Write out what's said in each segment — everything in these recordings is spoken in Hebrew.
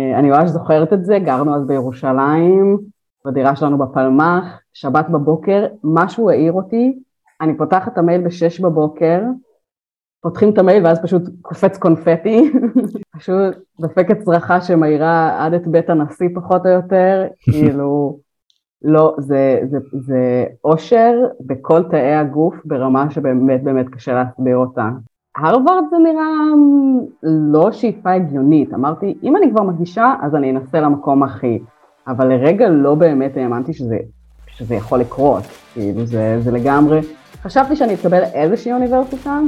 אני ממש זוכרת את זה, גרנו אז בירושלים, בדירה שלנו בפלמ"ח, שבת בבוקר, משהו העיר אותי, אני פותחת את המייל בשש בבוקר, פותחים את המייל ואז פשוט קופץ קונפטי, פשוט דופקת צרחה שמאירה עד את בית הנשיא פחות או יותר, כאילו, לא, זה, זה, זה אושר בכל תאי הגוף ברמה שבאמת באמת קשה להסביר אותה. הרווארד זה נראה לא שאיפה הגיונית, אמרתי, אם אני כבר מגישה, אז אני אנסה למקום הכי, אבל לרגע לא באמת האמנתי שזה, שזה יכול לקרות, כאילו זה, זה לגמרי, חשבתי שאני אקבל איזושהי אוניברסיטה,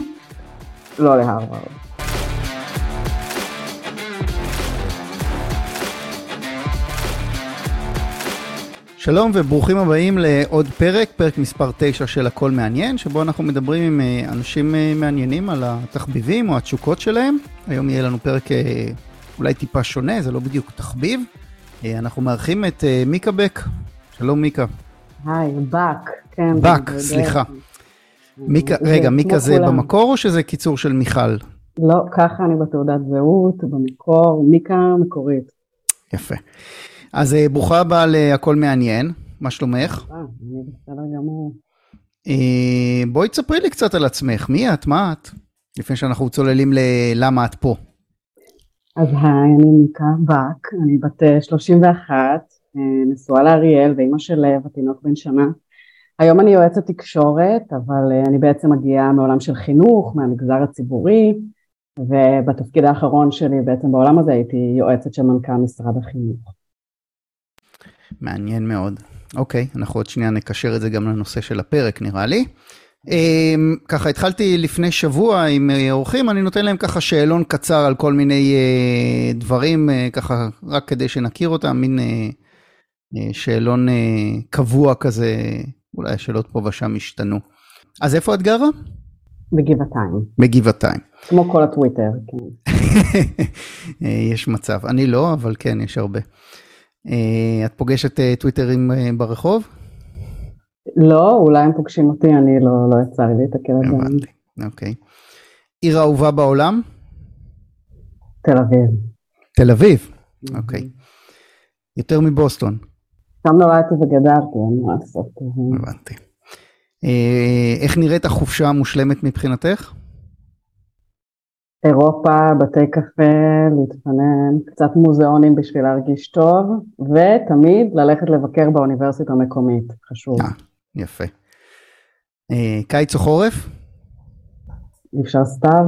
לא להרווארד. שלום וברוכים הבאים לעוד פרק, פרק מספר 9 של הכל מעניין, שבו אנחנו מדברים עם אה, אנשים אה, מעניינים על התחביבים או התשוקות שלהם. היום יהיה לנו פרק אה, אולי טיפה שונה, זה לא בדיוק תחביב. אנחנו מארחים את מיקה בק. שלום מיקה. היי, בק, כן. בק, סליחה. מיקה, רגע, מיקה זה במקור או שזה קיצור של מיכל? לא, ככה אני בתעודת זהות, במקור, מיקה מקורית. יפה. אז אה, ברוכה הבאה להכל מעניין, מה שלומך? אה, בסדר גמור. אה, בואי תספרי לי קצת על עצמך, מי את, מה את? לפני שאנחנו צוללים ללמה את פה. אז היי, אני מיקה בק, אני בת 31, נשואה לאריאל ואימא של לב, התינוק בן שנה. היום אני יועצת תקשורת, אבל אני בעצם מגיעה מעולם של חינוך, מהמגזר הציבורי, ובתפקיד האחרון שלי בעצם בעולם הזה הייתי יועצת של מנכ"ל משרד החינוך. מעניין מאוד. אוקיי, אנחנו עוד שנייה נקשר את זה גם לנושא של הפרק נראה לי. אמ, ככה התחלתי לפני שבוע עם אה, אורחים, אני נותן להם ככה שאלון קצר על כל מיני אה, דברים, אה, ככה רק כדי שנכיר אותם, מין שאלון קבוע כזה, אולי השאלות פה ושם השתנו. אז איפה את גרה? בגבעתיים. בגבעתיים. כמו כל הטוויטר, כן. יש מצב, אני לא, אבל כן, יש הרבה. אה, את פוגשת אה, טוויטרים אה, ברחוב? לא, אולי הם פוגשים אותי, אני לא, לא יצא לי להתקל את זה. אוקיי. עיר אהובה בעולם? תל אביב. תל אביב? אוקיי. יותר מבוסטון. שם נולדתי וגדלתי, אין מה לעשות. הבנתי. איך נראית החופשה המושלמת מבחינתך? אירופה, בתי קפה, להתפנן, קצת מוזיאונים בשביל להרגיש טוב, ותמיד ללכת לבקר באוניברסיטה המקומית, חשוב. אה, יפה. אה, קיץ או חורף? אי אפשר סתיו.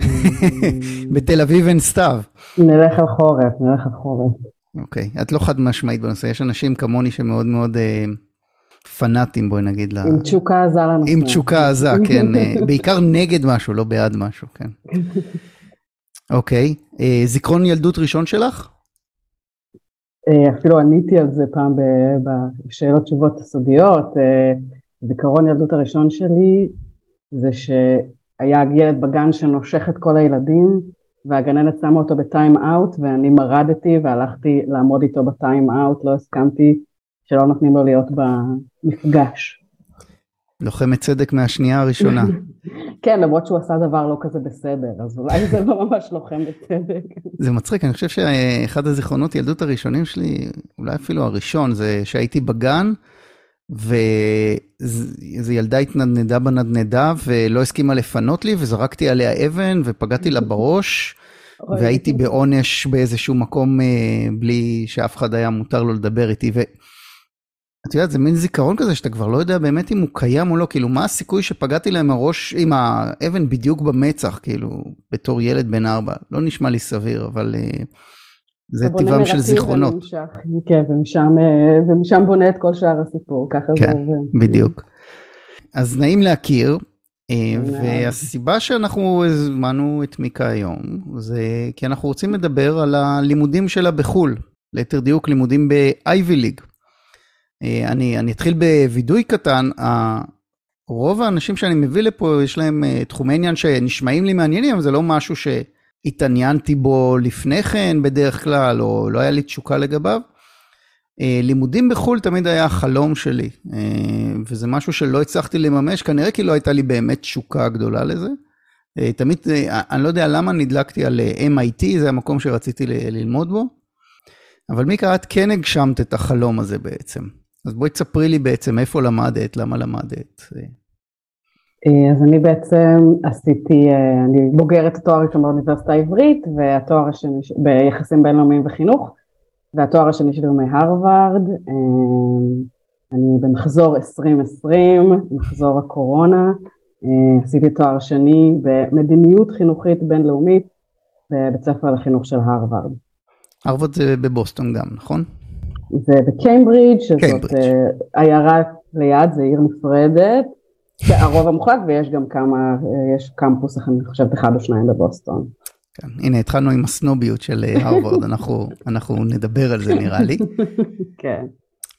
בתל אביב אין סתיו. נלך על חורף, נלך על חורף. אוקיי, את לא חד משמעית בנושא, יש אנשים כמוני שמאוד מאוד אה, פנאטים, בואי נגיד. עם תשוקה עזה לנושא. עם תשוקה עזה, כן. אה, בעיקר נגד משהו, לא בעד משהו, כן. אוקיי, אה, זיכרון ילדות ראשון שלך? אה, אפילו עניתי על זה פעם בשאלות תשובות סודיות. זיכרון ילדות הראשון שלי זה שהיה ילד בגן שנושך את כל הילדים, והגננת שמה אותו בטיים אאוט, ואני מרדתי והלכתי לעמוד איתו בטיים אאוט, לא הסכמתי שלא נותנים לו להיות במפגש. לוחמת צדק מהשנייה הראשונה. כן, למרות שהוא עשה דבר לא כזה בסדר, אז אולי זה לא ממש לוחם בצדק. זה מצחיק, אני חושב שאחד הזיכרונות ילדות הראשונים שלי, אולי אפילו הראשון, זה שהייתי בגן, ואיזו ילדה התנדנדה בנדנדה ולא הסכימה לפנות לי, וזרקתי עליה אבן ופגעתי לה בראש, והייתי בעונש באיזשהו מקום אה, בלי שאף אחד היה מותר לו לדבר איתי. את יודעת, זה מין זיכרון כזה שאתה כבר לא יודע באמת אם הוא קיים או לא, כאילו, מה הסיכוי שפגעתי להם הראש עם האבן בדיוק במצח, כאילו, בתור ילד בן ארבע? לא נשמע לי סביר, אבל uh, זה טבעם של זיכרונות. ונמשך, כן, ומשם, uh, ומשם בונה את כל שאר הסיפור, ככה כן, זה עובד. בדיוק. אז נעים להכיר, uh, והסיבה שאנחנו הזמנו את מיקה היום, זה כי אנחנו רוצים לדבר על הלימודים שלה בחו"ל, ליתר דיוק לימודים ב-Ivy League. אה, אני, אני אתחיל בווידוי קטן, רוב האנשים שאני מביא לפה יש להם אה, תחומי עניין שנשמעים לי מעניינים, אבל זה לא משהו שהתעניינתי בו לפני כן בדרך כלל, או לא היה לי תשוקה לגביו. אה, לימודים בחו"ל תמיד היה החלום שלי, וזה משהו שלא הצלחתי לממש, כנראה כי לא הייתה לי באמת תשוקה גדולה לזה. תמיד, אני לא יודע למה נדלקתי על MIT, זה המקום שרציתי ללמוד בו. אבל מיקה, את כן הגשמת את החלום הזה בעצם. אז בואי תספרי לי בעצם איפה למדת, למה למדת. אה, אז אני בעצם עשיתי, אה, אני בוגרת התואר הראשון באוניברסיטה העברית והתואר השני ביחסים בינלאומיים וחינוך והתואר השני שלי הוא מהרווארד, אה, אני במחזור 2020, מחזור הקורונה, עשיתי תואר שני במדיניות חינוכית בינלאומית בבית ספר לחינוך של הרווארד. הרווארד זה בבוסטון גם, נכון? זה בקיימברידג', שזאת עיירה ליד, זה עיר נפרדת. הרוב המוחלט ויש גם כמה, יש קמפוס, אני חושבת אחד או שניים בבוסטון. כן, הנה התחלנו עם הסנוביות של אה, הרווארד, אנחנו, אנחנו נדבר על זה נראה לי. כן.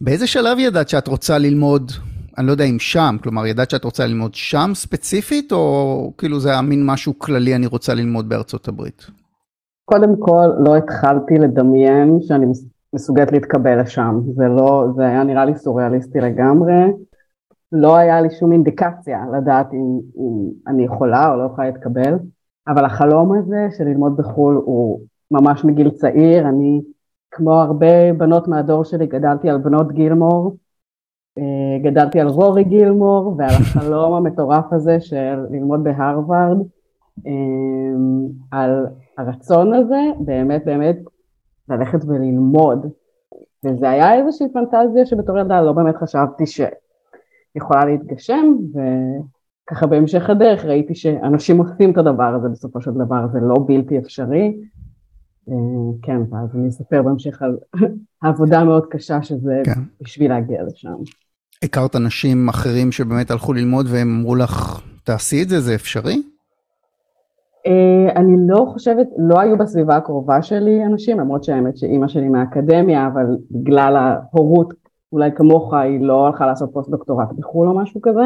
באיזה שלב ידעת שאת רוצה ללמוד, אני לא יודע אם שם, כלומר ידעת שאת רוצה ללמוד שם ספציפית, או כאילו זה היה מין משהו כללי אני רוצה ללמוד בארצות הברית? קודם כל לא התחלתי לדמיין שאני מסוגלת להתקבל לשם, זה לא, זה היה נראה לי סוריאליסטי לגמרי. לא היה לי שום אינדיקציה לדעת אם, אם אני יכולה או לא יכולה להתקבל, אבל החלום הזה של ללמוד בחו"ל הוא ממש מגיל צעיר, אני כמו הרבה בנות מהדור שלי גדלתי על בנות גילמור, אה, גדלתי על רורי גילמור ועל החלום המטורף הזה של ללמוד בהרווארד, אה, על הרצון הזה באמת באמת ללכת וללמוד. וזה היה איזושהי פנטזיה שבתור ילדה לא באמת חשבתי ש... יכולה להתגשם, וככה בהמשך הדרך ראיתי שאנשים עושים את הדבר הזה בסופו של דבר, זה לא בלתי אפשרי. אה, כן, ואז אני אספר בהמשך על העבודה המאוד קשה שזה כן. בשביל להגיע לשם. הכרת אנשים אחרים שבאמת הלכו ללמוד והם אמרו לך, תעשי את זה, זה אפשרי? Uh, אני לא חושבת, לא היו בסביבה הקרובה שלי אנשים, למרות שהאמת שאימא שלי מהאקדמיה, אבל בגלל ההורות אולי כמוך היא לא הלכה לעשות פוסט דוקטורט בחו"ל או משהו כזה,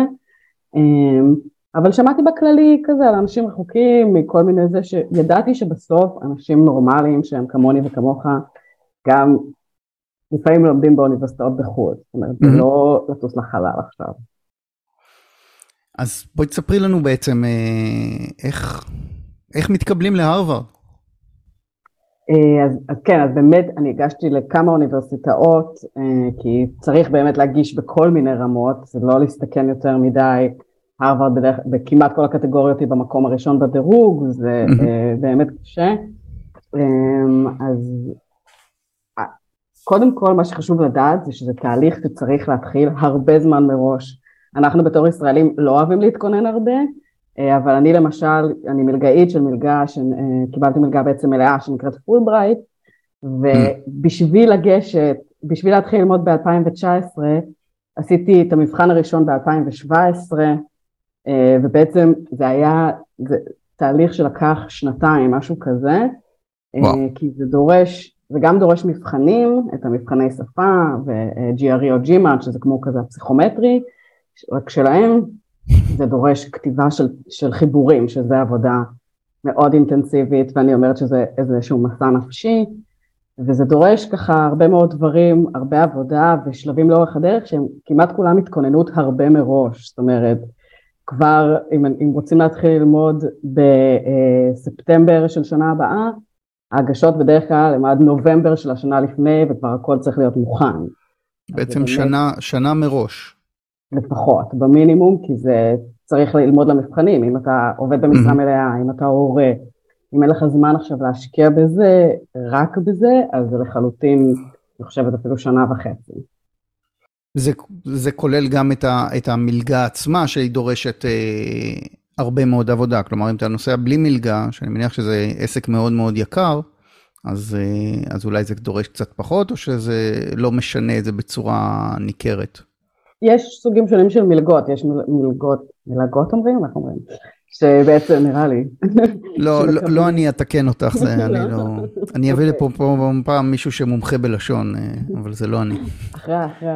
אמ, אבל שמעתי בכללי כזה על אנשים רחוקים מכל מיני זה שידעתי שבסוף אנשים נורמליים שהם כמוני וכמוך גם לפעמים לומדים באוניברסיטאות בחו"ל, זאת אומרת זה לא לטוס לחלל עכשיו. אז בואי תספרי לנו בעצם אה, איך, איך מתקבלים להרווארד. אה, אז, אז כן, אז באמת אני הגשתי לכמה אוניברסיטאות, אה, כי צריך באמת להגיש בכל מיני רמות, זה לא להסתכן יותר מדי, הרווארד בדרך, בכמעט כל הקטגוריות היא במקום הראשון בדירוג, זה mm-hmm. באמת קשה. אז קודם כל מה שחשוב לדעת זה שזה תהליך שצריך להתחיל הרבה זמן מראש. אנחנו בתור ישראלים לא אוהבים להתכונן הרבה, אה, אבל אני למשל, אני מלגאית של מלגה, שקיבלתי מלגה בעצם מלאה שנקראת פולברייט, ובשביל לגשת, בשביל להתחיל ללמוד ב-2019, עשיתי את המבחן הראשון ב-2017, אה, ובעצם זה היה זה תהליך שלקח שנתיים, משהו כזה, אה, וואו. כי זה דורש, זה גם דורש מבחנים, את המבחני שפה ו-GRE או GMAT, שזה כמו כזה הפסיכומטרי, רק שלהם, זה דורש כתיבה של, של חיבורים, שזה עבודה מאוד אינטנסיבית, ואני אומרת שזה איזשהו מסע נפשי, וזה דורש ככה הרבה מאוד דברים, הרבה עבודה ושלבים לאורך הדרך שהם כמעט כולם התכוננות הרבה מראש, זאת אומרת, כבר אם, אם רוצים להתחיל ללמוד בספטמבר של שנה הבאה, ההגשות בדרך כלל הם עד נובמבר של השנה לפני וכבר הכל צריך להיות מוכן. בעצם שנה, באמת... שנה מראש. לפחות, במינימום, כי זה צריך ללמוד למבחנים, אם אתה עובד במשרה מלאה, אם אתה הורה, אם אין לך זמן עכשיו להשקיע בזה, רק בזה, אז זה לחלוטין, אני חושבת אפילו שנה וחצי. זה, זה כולל גם את, ה, את המלגה עצמה, שהיא דורשת אה, הרבה מאוד עבודה. כלומר, אם אתה נוסע בלי מלגה, שאני מניח שזה עסק מאוד מאוד יקר, אז, אה, אז אולי זה דורש קצת פחות, או שזה לא משנה את זה בצורה ניכרת? יש סוגים שונים של מלגות, יש מלגות, מלגות אומרים? איך אומרים? שבעצם נראה לי. לא, לא, לא אני אתקן אותך, זה אני לא... אני אביא לפה פה פעם מישהו שמומחה בלשון, אה, אבל זה לא אני. אחרי, אחרי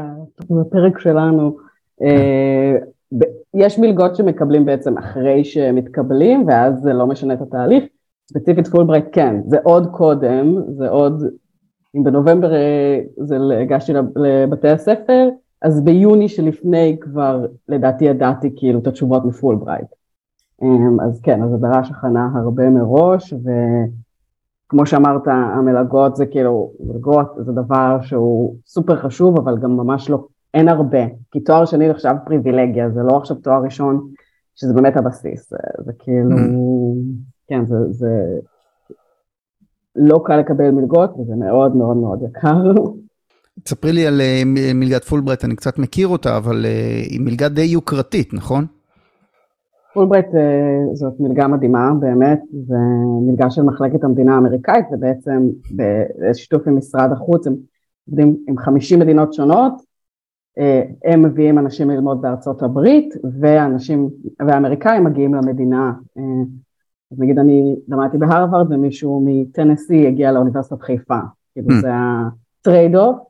הפרק שלנו. אה, יש מלגות שמקבלים בעצם אחרי שמתקבלים, ואז זה לא משנה את התהליך. ספציפית פולברייט כן, זה עוד קודם, זה עוד, אם בנובמבר אה, זה הגשתי לבתי הספר, אז ביוני שלפני כבר לדעתי ידעתי כאילו את התשובות מפולברייט. אמ, אז כן, אז זה דרש הכנה הרבה מראש, כמו שאמרת, המלגות זה כאילו, מלגות זה דבר שהוא סופר חשוב, אבל גם ממש לא, אין הרבה, כי תואר שני נחשב פריבילגיה, זה לא עכשיו תואר ראשון, שזה באמת הבסיס, זה, זה כאילו, mm. כן, זה, זה לא קל לקבל מלגות, וזה מאוד מאוד מאוד יקר. תספרי לי על אה, מלגת פולברייט, אני קצת מכיר אותה, אבל אה, היא מלגה די יוקרתית, נכון? פולברייט אה, זאת מלגה מדהימה, באמת, זה מלגה של מחלקת המדינה האמריקאית, ובעצם בשיתוף עם משרד החוץ, הם עובדים עם 50 מדינות שונות, הם מביאים אנשים ללמוד בארצות הברית, ואנשים, והאמריקאים מגיעים למדינה. אז נגיד אני למדתי בהרווארד ומישהו מטנסי הגיע לאוניברסיטת חיפה, כאילו hmm. זה ה trade-off,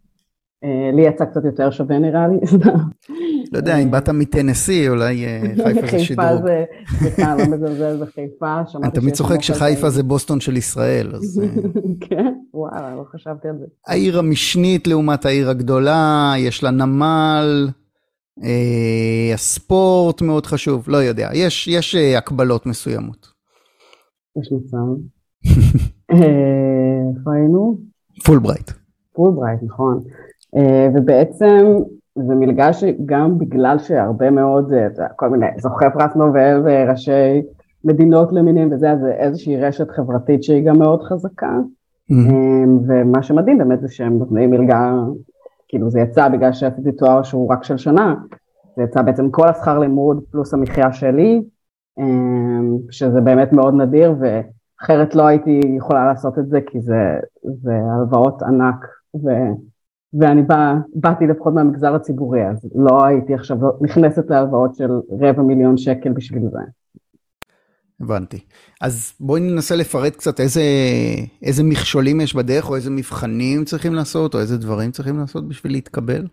לי יצא קצת יותר שווה נראה לי. לא יודע, אם באת מטנסי, אולי אה, חיפה זה שדרוג. חיפה זה, סליחה, לא מזלזל בחיפה. אני תמיד צוחק שחיפה זה בוסטון של ישראל, אז... אה. כן, וואלה, לא חשבתי על זה. העיר המשנית לעומת העיר הגדולה, יש לה נמל, הספורט מאוד חשוב, לא יודע, יש הקבלות מסוימות. יש מצב. איפה היינו? פולברייט. פולברייט, נכון. אה, ובעצם זו מלגה שגם בגלל שהרבה מאוד, אה, כל מיני זוכי פרס נובל וראשי מדינות למיניהם וזה, אז זה איזושהי רשת חברתית שהיא גם מאוד חזקה. Mm-hmm. ומה שמדהים באמת זה שהם נותנים מלגה, כאילו זה יצא בגלל שעשיתי תואר שהוא רק של שנה, זה יצא בעצם כל השכר לימוד פלוס המחיה שלי, שזה באמת מאוד נדיר, ואחרת לא הייתי יכולה לעשות את זה, כי זה, זה הלוואות ענק, ו... ואני בא, באתי לפחות מהמגזר הציבורי, אז לא הייתי עכשיו נכנסת להלוואות של רבע מיליון שקל בשביל זה. הבנתי. אז בואי ננסה לפרט קצת איזה, איזה מכשולים יש בדרך, או איזה מבחנים צריכים לעשות, או איזה דברים צריכים לעשות בשביל להתקבל?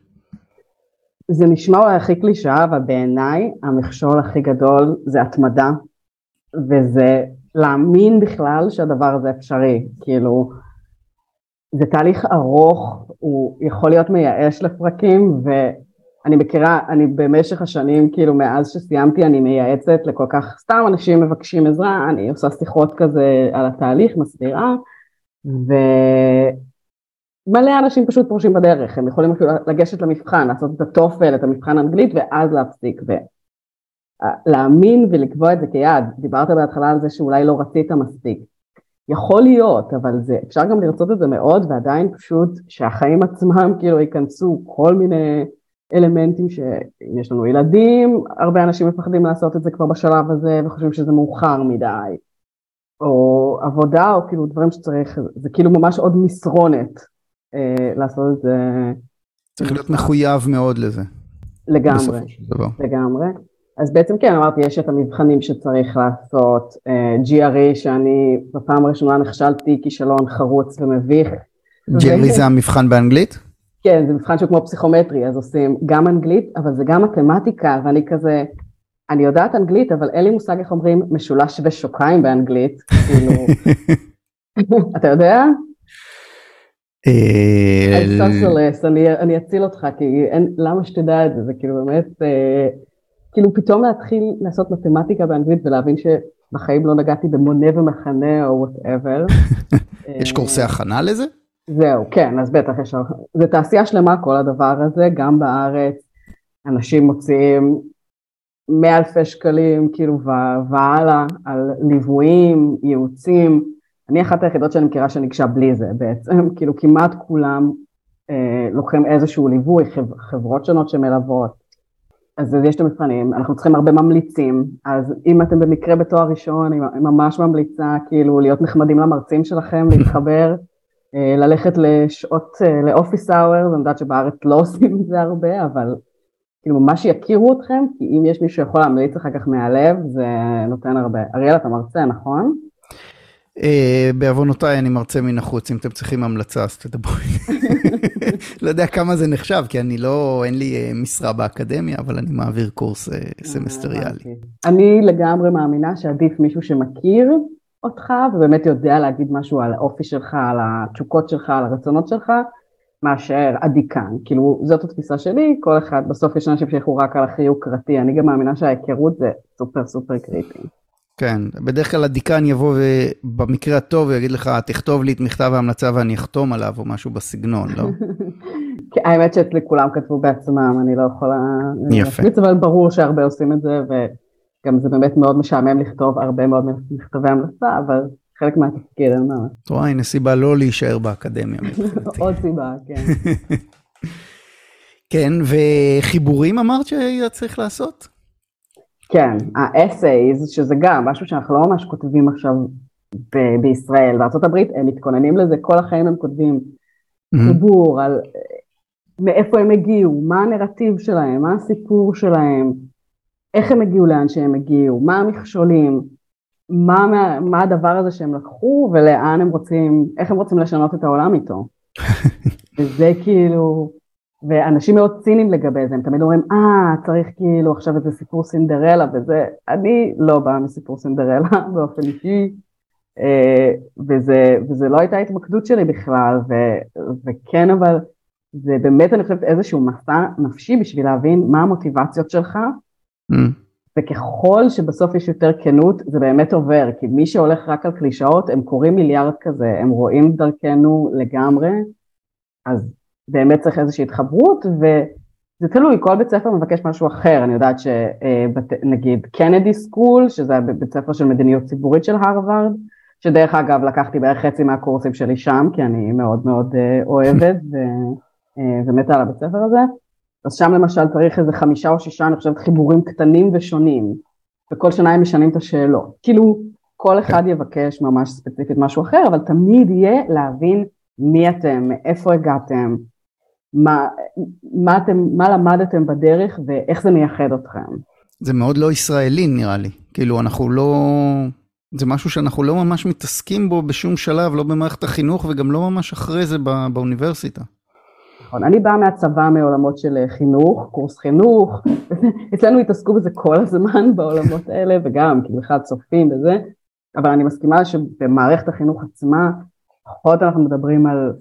זה נשמע אולי הכי קלישאה, אבל בעיניי המכשול הכי גדול זה התמדה, וזה להאמין בכלל שהדבר הזה אפשרי. כאילו, זה תהליך ארוך, הוא יכול להיות מייאש לפרקים, ואני מכירה, אני במשך השנים, כאילו מאז שסיימתי, אני מייעצת לכל כך, סתם אנשים מבקשים עזרה, אני עושה שיחות כזה על התהליך, מסבירה, ומלא אנשים פשוט פורשים בדרך, הם יכולים אפילו לגשת למבחן, לעשות את התופל, את המבחן האנגלית, ואז להפסיק. ולהאמין ולקבוע את זה כיעד, דיברת בהתחלה על זה שאולי לא רצית מספיק. יכול להיות, אבל זה, אפשר גם לרצות את זה מאוד, ועדיין פשוט שהחיים עצמם כאילו ייכנסו כל מיני אלמנטים שאם יש לנו ילדים, הרבה אנשים מפחדים לעשות את זה כבר בשלב הזה וחושבים שזה מאוחר מדי, או עבודה או כאילו דברים שצריך, זה כאילו ממש עוד מסרונת אה, לעשות את זה. צריך להיות מחויב מאוד לזה. לגמרי, לגמרי. אז בעצם כן, אמרתי, יש את המבחנים שצריך לעשות, uh, אה, GRE שאני בפעם הראשונה נכשלתי כישלון חרוץ ומביך. GRE זה המבחן באנגלית? כן, זה מבחן שהוא כמו פסיכומטרי, אז עושים גם אנגלית, אבל זה גם מתמטיקה, ואני כזה, אני יודעת אנגלית, אבל אין לי מושג איך אומרים משולש ושוקיים באנגלית, כאילו, אתה יודע? אה, אני אציל אותך, כי למה שתדע את זה, זה כאילו באמת... אה, כאילו פתאום להתחיל לעשות מתמטיקה באנגלית ולהבין שבחיים לא נגעתי במונה ומחנה או וואטאבר. יש קורסי הכנה לזה? זהו, כן, אז בטח יש, זה תעשייה שלמה כל הדבר הזה, גם בארץ אנשים מוציאים מאה אלפי שקלים כאילו והלאה על ליוויים, ייעוצים, אני אחת היחידות שאני מכירה שניגשה בלי זה בעצם, כאילו כמעט כולם אה, לוקחים איזשהו ליווי, חברות שונות שמלוות, אז יש את המבחנים, אנחנו צריכים הרבה ממליצים, אז אם אתם במקרה בתואר ראשון, אני ממש ממליצה כאילו להיות נחמדים למרצים שלכם, להתחבר, אה, ללכת לשעות, אה, לאופיס אאוור, אני יודעת שבארץ לא עושים את זה הרבה, אבל כאילו ממש יכירו אתכם, כי אם יש מישהו שיכול להמליץ אחר כך מהלב, זה נותן הרבה. אריאל, אתה מרצה, נכון? אה, בעוונותיי אני מרצה מן החוץ, אם אתם צריכים המלצה אז תדברו. לא יודע כמה זה נחשב, כי אני לא, אין לי אה, משרה באקדמיה, אבל אני מעביר קורס אה, סמסטריאלי. אני לגמרי מאמינה שעדיף מישהו שמכיר אותך, ובאמת יודע להגיד משהו על האופי שלך, על התשוקות שלך, על הרצונות שלך, מאשר הדיקן. כאילו, זאת התפיסה שלי, כל אחד, בסוף יש אנשים שילכו רק על הכי יוקרתי, אני גם מאמינה שההיכרות זה סופר סופר קריטי. כן, בדרך כלל הדיקן יבוא ובמקרה הטוב יגיד לך, תכתוב לי את מכתב ההמלצה ואני אחתום עליו, או משהו בסגנון, לא? האמת שאצלי כולם כתבו בעצמם, אני לא יכולה להחליט, אבל ברור שהרבה עושים את זה, וגם זה באמת מאוד משעמם לכתוב הרבה מאוד מכתבי המלצה, אבל חלק מהתפקיד, אין מה. את רואה, הנה סיבה לא להישאר באקדמיה. עוד סיבה, כן. כן, וחיבורים אמרת שהיה צריך לעשות? כן, ה-essays, שזה גם משהו שאנחנו לא ממש כותבים עכשיו ב- בישראל, בארה"ב הם מתכוננים לזה, כל החיים הם כותבים חיבור על מאיפה הם הגיעו, מה הנרטיב שלהם, מה הסיפור שלהם, איך הם הגיעו לאן שהם הגיעו, מה המכשולים, מה, מה, מה הדבר הזה שהם לקחו ולאן הם רוצים, איך הם רוצים לשנות את העולם איתו. וזה כאילו, ואנשים מאוד ציניים לגבי זה, הם תמיד אומרים, אה, צריך כאילו עכשיו איזה סיפור סינדרלה וזה, אני לא באה מסיפור סינדרלה באופן אישי, אה, וזה, וזה לא הייתה התמקדות שלי בכלל, ו, וכן אבל זה באמת אני חושבת איזשהו מסע נפשי בשביל להבין מה המוטיבציות שלך, mm. וככל שבסוף יש יותר כנות זה באמת עובר, כי מי שהולך רק על קלישאות הם קוראים מיליארד כזה, הם רואים דרכנו לגמרי, אז באמת צריך איזושהי התחברות, וזה תלוי, כל בית ספר מבקש משהו אחר, אני יודעת שנגיד קנדי סקול, שזה בית ספר של מדיניות ציבורית של הרווארד, שדרך אגב לקחתי בערך חצי מהקורסים שלי שם, כי אני מאוד מאוד אה, אוהבת אה, ומתה על הבית ספר הזה, אז שם למשל צריך איזה חמישה או שישה, אני חושבת, חיבורים קטנים ושונים, וכל שנה הם משנים את השאלות. כאילו, כל אחד כן. יבקש ממש ספציפית משהו אחר, אבל תמיד יהיה להבין מי אתם, מאיפה הגעתם, מה, מה, אתם, מה למדתם בדרך ואיך זה מייחד אתכם. זה מאוד לא ישראלי נראה לי, כאילו אנחנו לא, זה משהו שאנחנו לא ממש מתעסקים בו בשום שלב, לא במערכת החינוך וגם לא ממש אחרי זה בא, באוניברסיטה. נכון, אני באה מהצבא מעולמות של חינוך, קורס חינוך, אצלנו התעסקו בזה כל הזמן בעולמות האלה וגם כי בכלל צופים בזה, אבל אני מסכימה שבמערכת החינוך עצמה, פחות אנחנו מדברים על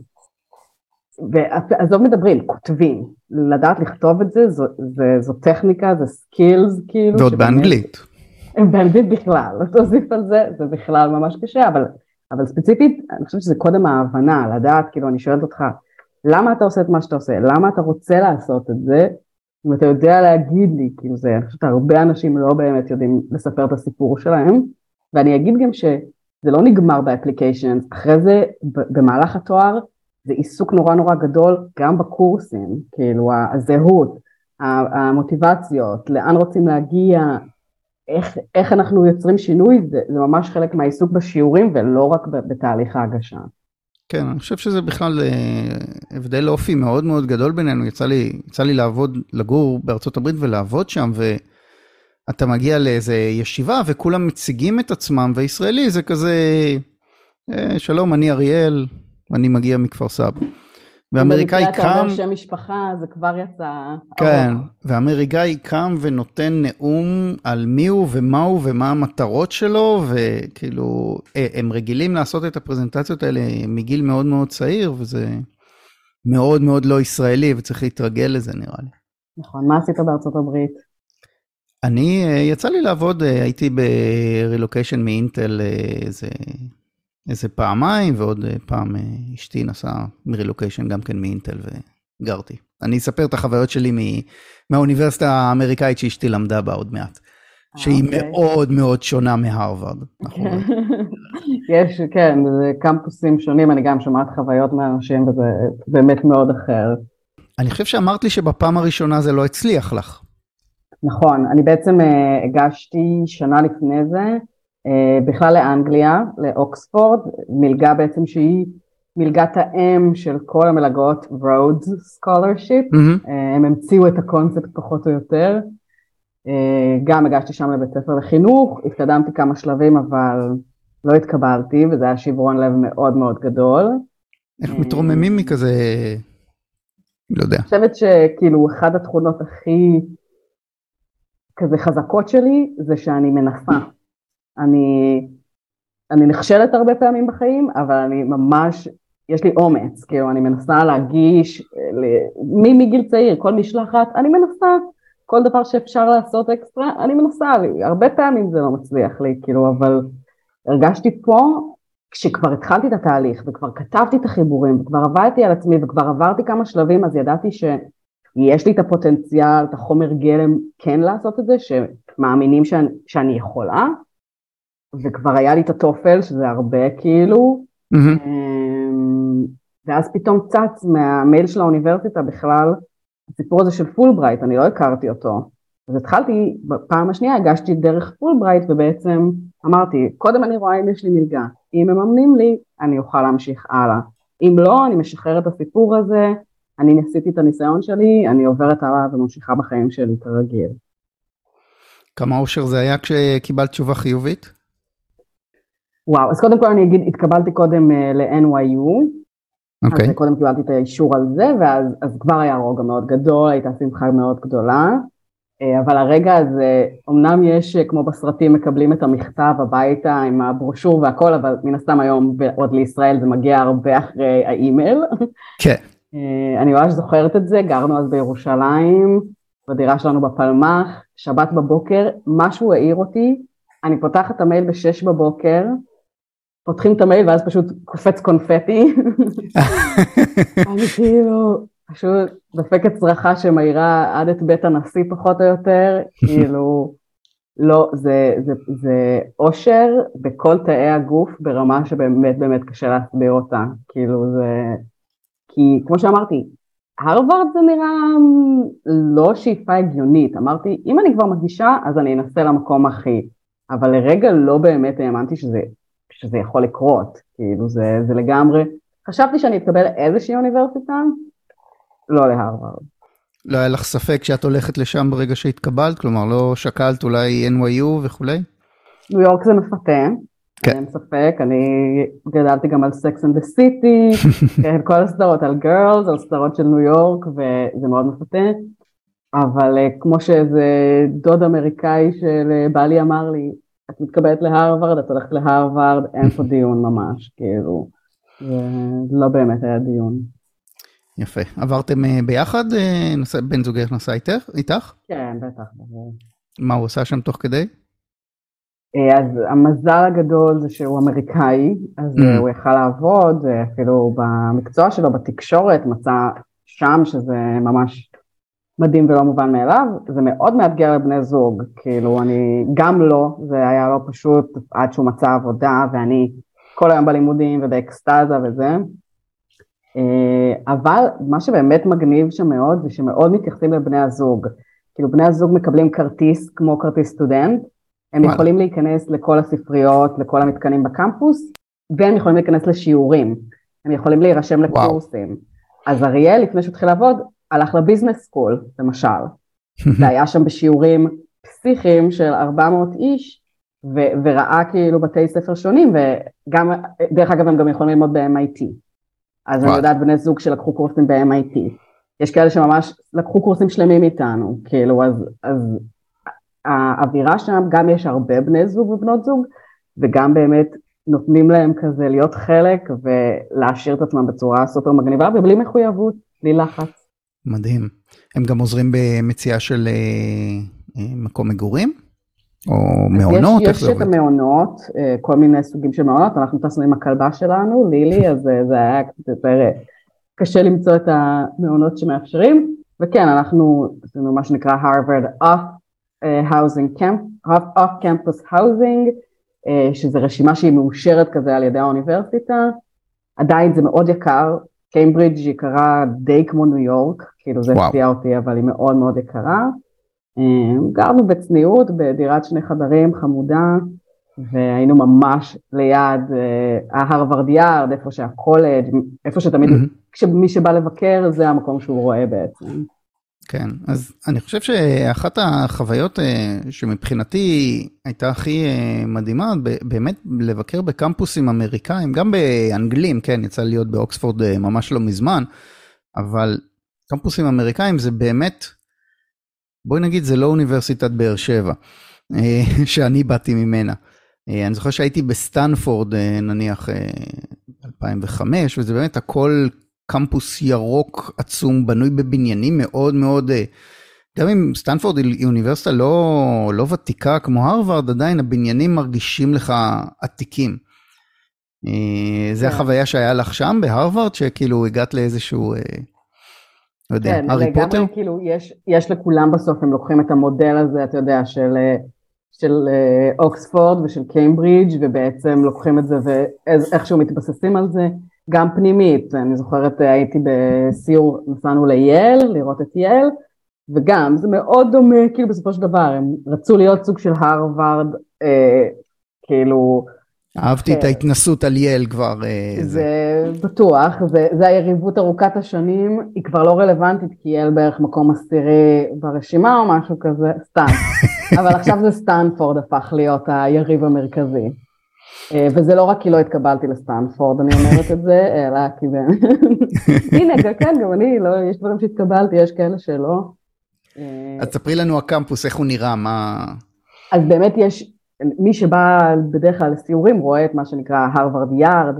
ועזוב מדברים, כותבים, לדעת לכתוב את זה, זו, זה, זו טכניקה, זה סקילס כאילו. ועוד באנגלית. באנגלית בכלל, תוסיף על זה, זה בכלל ממש קשה, אבל, אבל ספציפית, אני חושבת שזה קודם ההבנה, לדעת, כאילו אני שואלת אותך, למה אתה עושה את מה שאתה עושה, למה אתה רוצה לעשות את זה, אם אתה יודע להגיד לי, כאילו זה, אני חושבת הרבה אנשים לא באמת יודעים לספר את הסיפור שלהם, ואני אגיד גם שזה לא נגמר ב application, אחרי זה במהלך התואר, זה עיסוק נורא נורא גדול גם בקורסים, כאילו הזהות, המוטיבציות, לאן רוצים להגיע, איך, איך אנחנו יוצרים שינוי, זה, זה ממש חלק מהעיסוק בשיעורים ולא רק בתהליך ההגשה. כן, אני חושב שזה בכלל אה, הבדל אופי מאוד מאוד גדול בינינו. יצא לי, יצא לי לעבוד, לגור בארצות הברית ולעבוד שם, ואתה מגיע לאיזה ישיבה וכולם מציגים את עצמם, וישראלי זה כזה, אה, שלום, אני אריאל, אני מגיע מכפר סבא. ואמריקאי קם... אתה אומר שם משפחה, זה כבר יצא... כן, ואמריקאי קם ונותן נאום על מי הוא ומה הוא ומה המטרות שלו, וכאילו, אה, הם רגילים לעשות את הפרזנטציות האלה מגיל מאוד מאוד צעיר, וזה מאוד מאוד לא ישראלי, וצריך להתרגל לזה נראה לי. נכון, מה עשית בארצות הברית? אני, אה, יצא לי לעבוד, אה, הייתי ברילוקיישן מאינטל איזה איזה פעמיים, ועוד אה, פעם אה, אשתי נסעה מרילוקיישן גם כן מאינטל וגרתי. אני אספר את החוויות שלי מהאוניברסיטה האמריקאית שאשתי למדה בה עוד מעט. שהיא okay. אוקיי. מאוד מאוד שונה מהרווארד. נכון. יש, כן, זה קמפוסים שונים, אני גם שומעת חוויות מאנשים וזה באמת מאוד אחר. אני חושב שאמרת לי שבפעם הראשונה זה לא הצליח לך. נכון, אני בעצם הגשתי שנה לפני זה, אה, בכלל לאנגליה, לאוקספורד, מלגה בעצם שהיא מלגת האם של כל המלגות Rhodes Scholarship, mm-hmm. הם המציאו את הקונספט פחות או יותר, אה, גם הגשתי שם לבית ספר לחינוך, התקדמתי כמה שלבים אבל לא התקבלתי וזה היה שברון לב מאוד מאוד גדול. איך מתרוממים מכזה, לא יודע. אני חושבת שכאילו אחת התכונות הכי כזה חזקות שלי זה שאני מנסה. אני, אני נכשלת הרבה פעמים בחיים, אבל אני ממש, יש לי אומץ, כאילו אני מנסה להגיש, מגיל צעיר, כל משלחת, אני מנסה, כל דבר שאפשר לעשות אקסטרה, אני מנסה, הרבה פעמים זה לא מצליח לי, כאילו, אבל הרגשתי פה, כשכבר התחלתי את התהליך וכבר כתבתי את החיבורים וכבר עבדתי על עצמי וכבר עברתי כמה שלבים, אז ידעתי שיש לי את הפוטנציאל, את החומר גלם כן לעשות את זה, שמאמינים שאני, שאני יכולה, וכבר היה לי את ה TOEFL, שזה הרבה כאילו, mm-hmm. ואז פתאום צץ מהמייל של האוניברסיטה בכלל, הסיפור הזה של פולברייט, אני לא הכרתי אותו. אז התחלתי, בפעם השנייה הגשתי דרך פולברייט ובעצם אמרתי, קודם אני רואה אם יש לי מלגה, אם מממנים לי, אני אוכל להמשיך הלאה. אם לא, אני משחררת את הסיפור הזה, אני עשיתי את הניסיון שלי, אני עוברת הלאה וממשיכה בחיים שלי כרגיל. כמה אושר זה היה כשקיבלת תשובה חיובית? וואו, אז קודם כל אני אגיד, התקבלתי קודם uh, ל-NYU, Okay. אז קודם קיבלתי את האישור על זה, ואז כבר היה רוגע מאוד גדול, הייתה שמחה מאוד גדולה. אה, אבל הרגע הזה, אמנם יש, אה, כמו בסרטים, מקבלים את המכתב הביתה עם הברושור והכל, אבל מן הסתם היום, עוד לישראל, זה מגיע הרבה אחרי האימייל. כן. אה, אני ממש זוכרת את זה, גרנו אז בירושלים, בדירה שלנו בפלמ"ח, שבת בבוקר, משהו העיר אותי, אני פותחת את המייל בשש בבוקר, פותחים את המייל ואז פשוט קופץ קונפטי. אני כאילו פשוט דופקת צרחה שמאירה עד את בית הנשיא פחות או יותר, כאילו, לא, זה, זה, זה אושר בכל תאי הגוף ברמה שבאמת באמת קשה להסביר אותה, כאילו זה, כי כמו שאמרתי, הרווארד זה נראה לא שאיפה הגיונית, אמרתי, אם אני כבר מגישה אז אני אנסה למקום הכי, אבל לרגע לא באמת האמנתי שזה שזה יכול לקרות, כאילו זה, זה לגמרי, חשבתי שאני אתקבל לאיזושהי אוניברסיטה, לא להרווארד. לא היה לך ספק שאת הולכת לשם ברגע שהתקבלת? כלומר, לא שקלת אולי NYU וכולי? ניו יורק זה מפתה, כן. אין ספק, אני גדלתי גם על and the City, כן, כל הסדרות על גרלס, על סדרות של ניו יורק, וזה מאוד מפתה. אבל אה, כמו שאיזה דוד אמריקאי של אה, בעלי אמר לי, את מתקבלת להרווארד, את הולכת להרווארד, אין פה דיון ממש, כאילו, לא באמת היה דיון. יפה. עברתם אה, ביחד? אה, בן זוגך נסע איתך? איתך? כן, בטח. מה הוא עושה שם תוך כדי? אה, אז המזל הגדול זה שהוא אמריקאי, אז mm. הוא יכל לעבוד, אפילו במקצוע שלו, בתקשורת, מצא שם שזה ממש מדהים ולא מובן מאליו, זה מאוד מאתגר לבני זוג, כאילו אני, גם לא, זה היה לא פשוט עד שהוא מצא עבודה ואני כל היום בלימודים ובאקסטזה וזה, אה, אבל מה שבאמת מגניב שם מאוד זה שמאוד מתייחסים לבני הזוג, כאילו בני הזוג מקבלים כרטיס כמו כרטיס סטודנט, הם וואלה. יכולים להיכנס לכל הספריות, לכל המתקנים בקמפוס, והם יכולים להיכנס לשיעורים, הם יכולים להירשם לקורסים. וואו. אז אריאל, לפני שהוא התחיל לעבוד, הלך לביזנס סקול, למשל, והיה שם בשיעורים פסיכיים של 400 איש, ו- וראה כאילו בתי ספר שונים, וגם, דרך אגב הם גם יכולים ללמוד ב-MIT. אז וואו. אני יודעת בני זוג שלקחו קורסים ב-MIT. יש כאלה שממש לקחו קורסים שלמים איתנו, כאילו, אז, אז האווירה שם, גם יש הרבה בני זוג ובנות זוג, וגם באמת נותנים להם כזה להיות חלק ולהשאיר את עצמם בצורה סופר מגניבה ובלי מחויבות, בלי לחץ. מדהים. הם גם עוזרים במציאה של אה, אה, מקום מגורים? או מעונות? יש, יש את המעונות, אה, כל מיני סוגים של מעונות, אנחנו טסנו עם הכלבה שלנו, לילי, אז זה היה קצת יותר קשה למצוא את המעונות שמאפשרים, וכן, אנחנו עשינו מה שנקרא Harvard Off Housing Camp, Off Campus Housing, שזה רשימה שהיא מאושרת כזה על ידי האוניברסיטה, עדיין זה מאוד יקר, קיימברידג' יקרה די כמו ניו יורק, כאילו זה הפתיע אותי, אבל היא מאוד מאוד יקרה. אמ, גרנו בצניעות בדירת שני חדרים חמודה, והיינו ממש ליד אה, ה Harvard Yard, איפה שהקולג', איפה שתמיד, mm-hmm. מי שבא לבקר זה המקום שהוא רואה בעצם. כן, אז אני חושב שאחת החוויות אה, שמבחינתי הייתה הכי אה, מדהימה, באמת לבקר בקמפוסים אמריקאים, גם באנגלים, כן, יצא להיות באוקספורד אה, ממש לא מזמן, אבל קמפוסים אמריקאים זה באמת, בואי נגיד זה לא אוניברסיטת באר שבע, שאני באתי ממנה. אני זוכר שהייתי בסטנפורד נניח 2005, וזה באמת הכל קמפוס ירוק עצום, בנוי בבניינים מאוד מאוד, אה, גם אם סטנפורד היא אוניברסיטה לא, לא ותיקה כמו הרווארד, עדיין הבניינים מרגישים לך עתיקים. אה, זה כן. החוויה שהיה לך שם בהרווארד, שכאילו הגעת לאיזשהו, אה, לא יודע, כן, הארי פוטר? כן, כאילו יש, יש לכולם בסוף, הם לוקחים את המודל הזה, אתה יודע, של, של אוקספורד ושל קיימברידג' ובעצם לוקחים את זה ואיכשהו מתבססים על זה, גם פנימית, אני זוכרת הייתי בסיור, נסענו לייל, לראות את ייל, וגם זה מאוד דומה, כאילו בסופו של דבר, הם רצו להיות סוג של הרווארד, אה, כאילו... אהבתי את כן. ההתנסות על יעל כבר. אה, זה בטוח, זה, זה היריבות ארוכת השנים, היא כבר לא רלוונטית כי יעל בערך מקום עשירי ברשימה או משהו כזה, סתם. אבל עכשיו זה סטנפורד הפך להיות היריב המרכזי. אה, וזה לא רק כי לא התקבלתי לסטנפורד, אני אומרת את זה, אלא כי באמת... הנה, כן, גם אני, לא, יש דברים שהתקבלתי, יש כאלה שלא. אה, אז ספרי לנו הקמפוס, איך הוא נראה, מה... אז באמת יש, מי שבא בדרך כלל לסיורים רואה את מה שנקרא הרווארד יארד,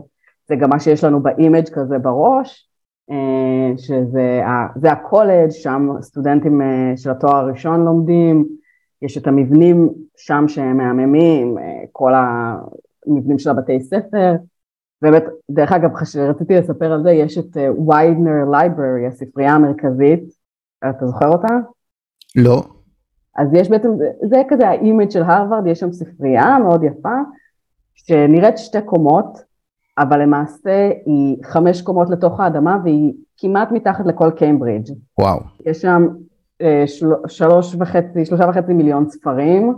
זה גם מה שיש לנו ב image כזה בראש, אה, שזה הקולג', שם סטודנטים אה, של התואר הראשון לומדים, יש את המבנים שם שהם מהממים, כל המבנים של הבתי ספר, באמת, דרך אגב, רציתי לספר על זה, יש את Widener Library, הספרייה המרכזית, אתה זוכר אותה? לא. אז יש בעצם, זה כזה ה image של הרווארד, יש שם ספרייה מאוד יפה, שנראית שתי קומות, אבל למעשה היא חמש קומות לתוך האדמה והיא כמעט מתחת לכל קיימברידג'. וואו. יש שם אה, של, שלוש וחצי, שלושה וחצי מיליון ספרים,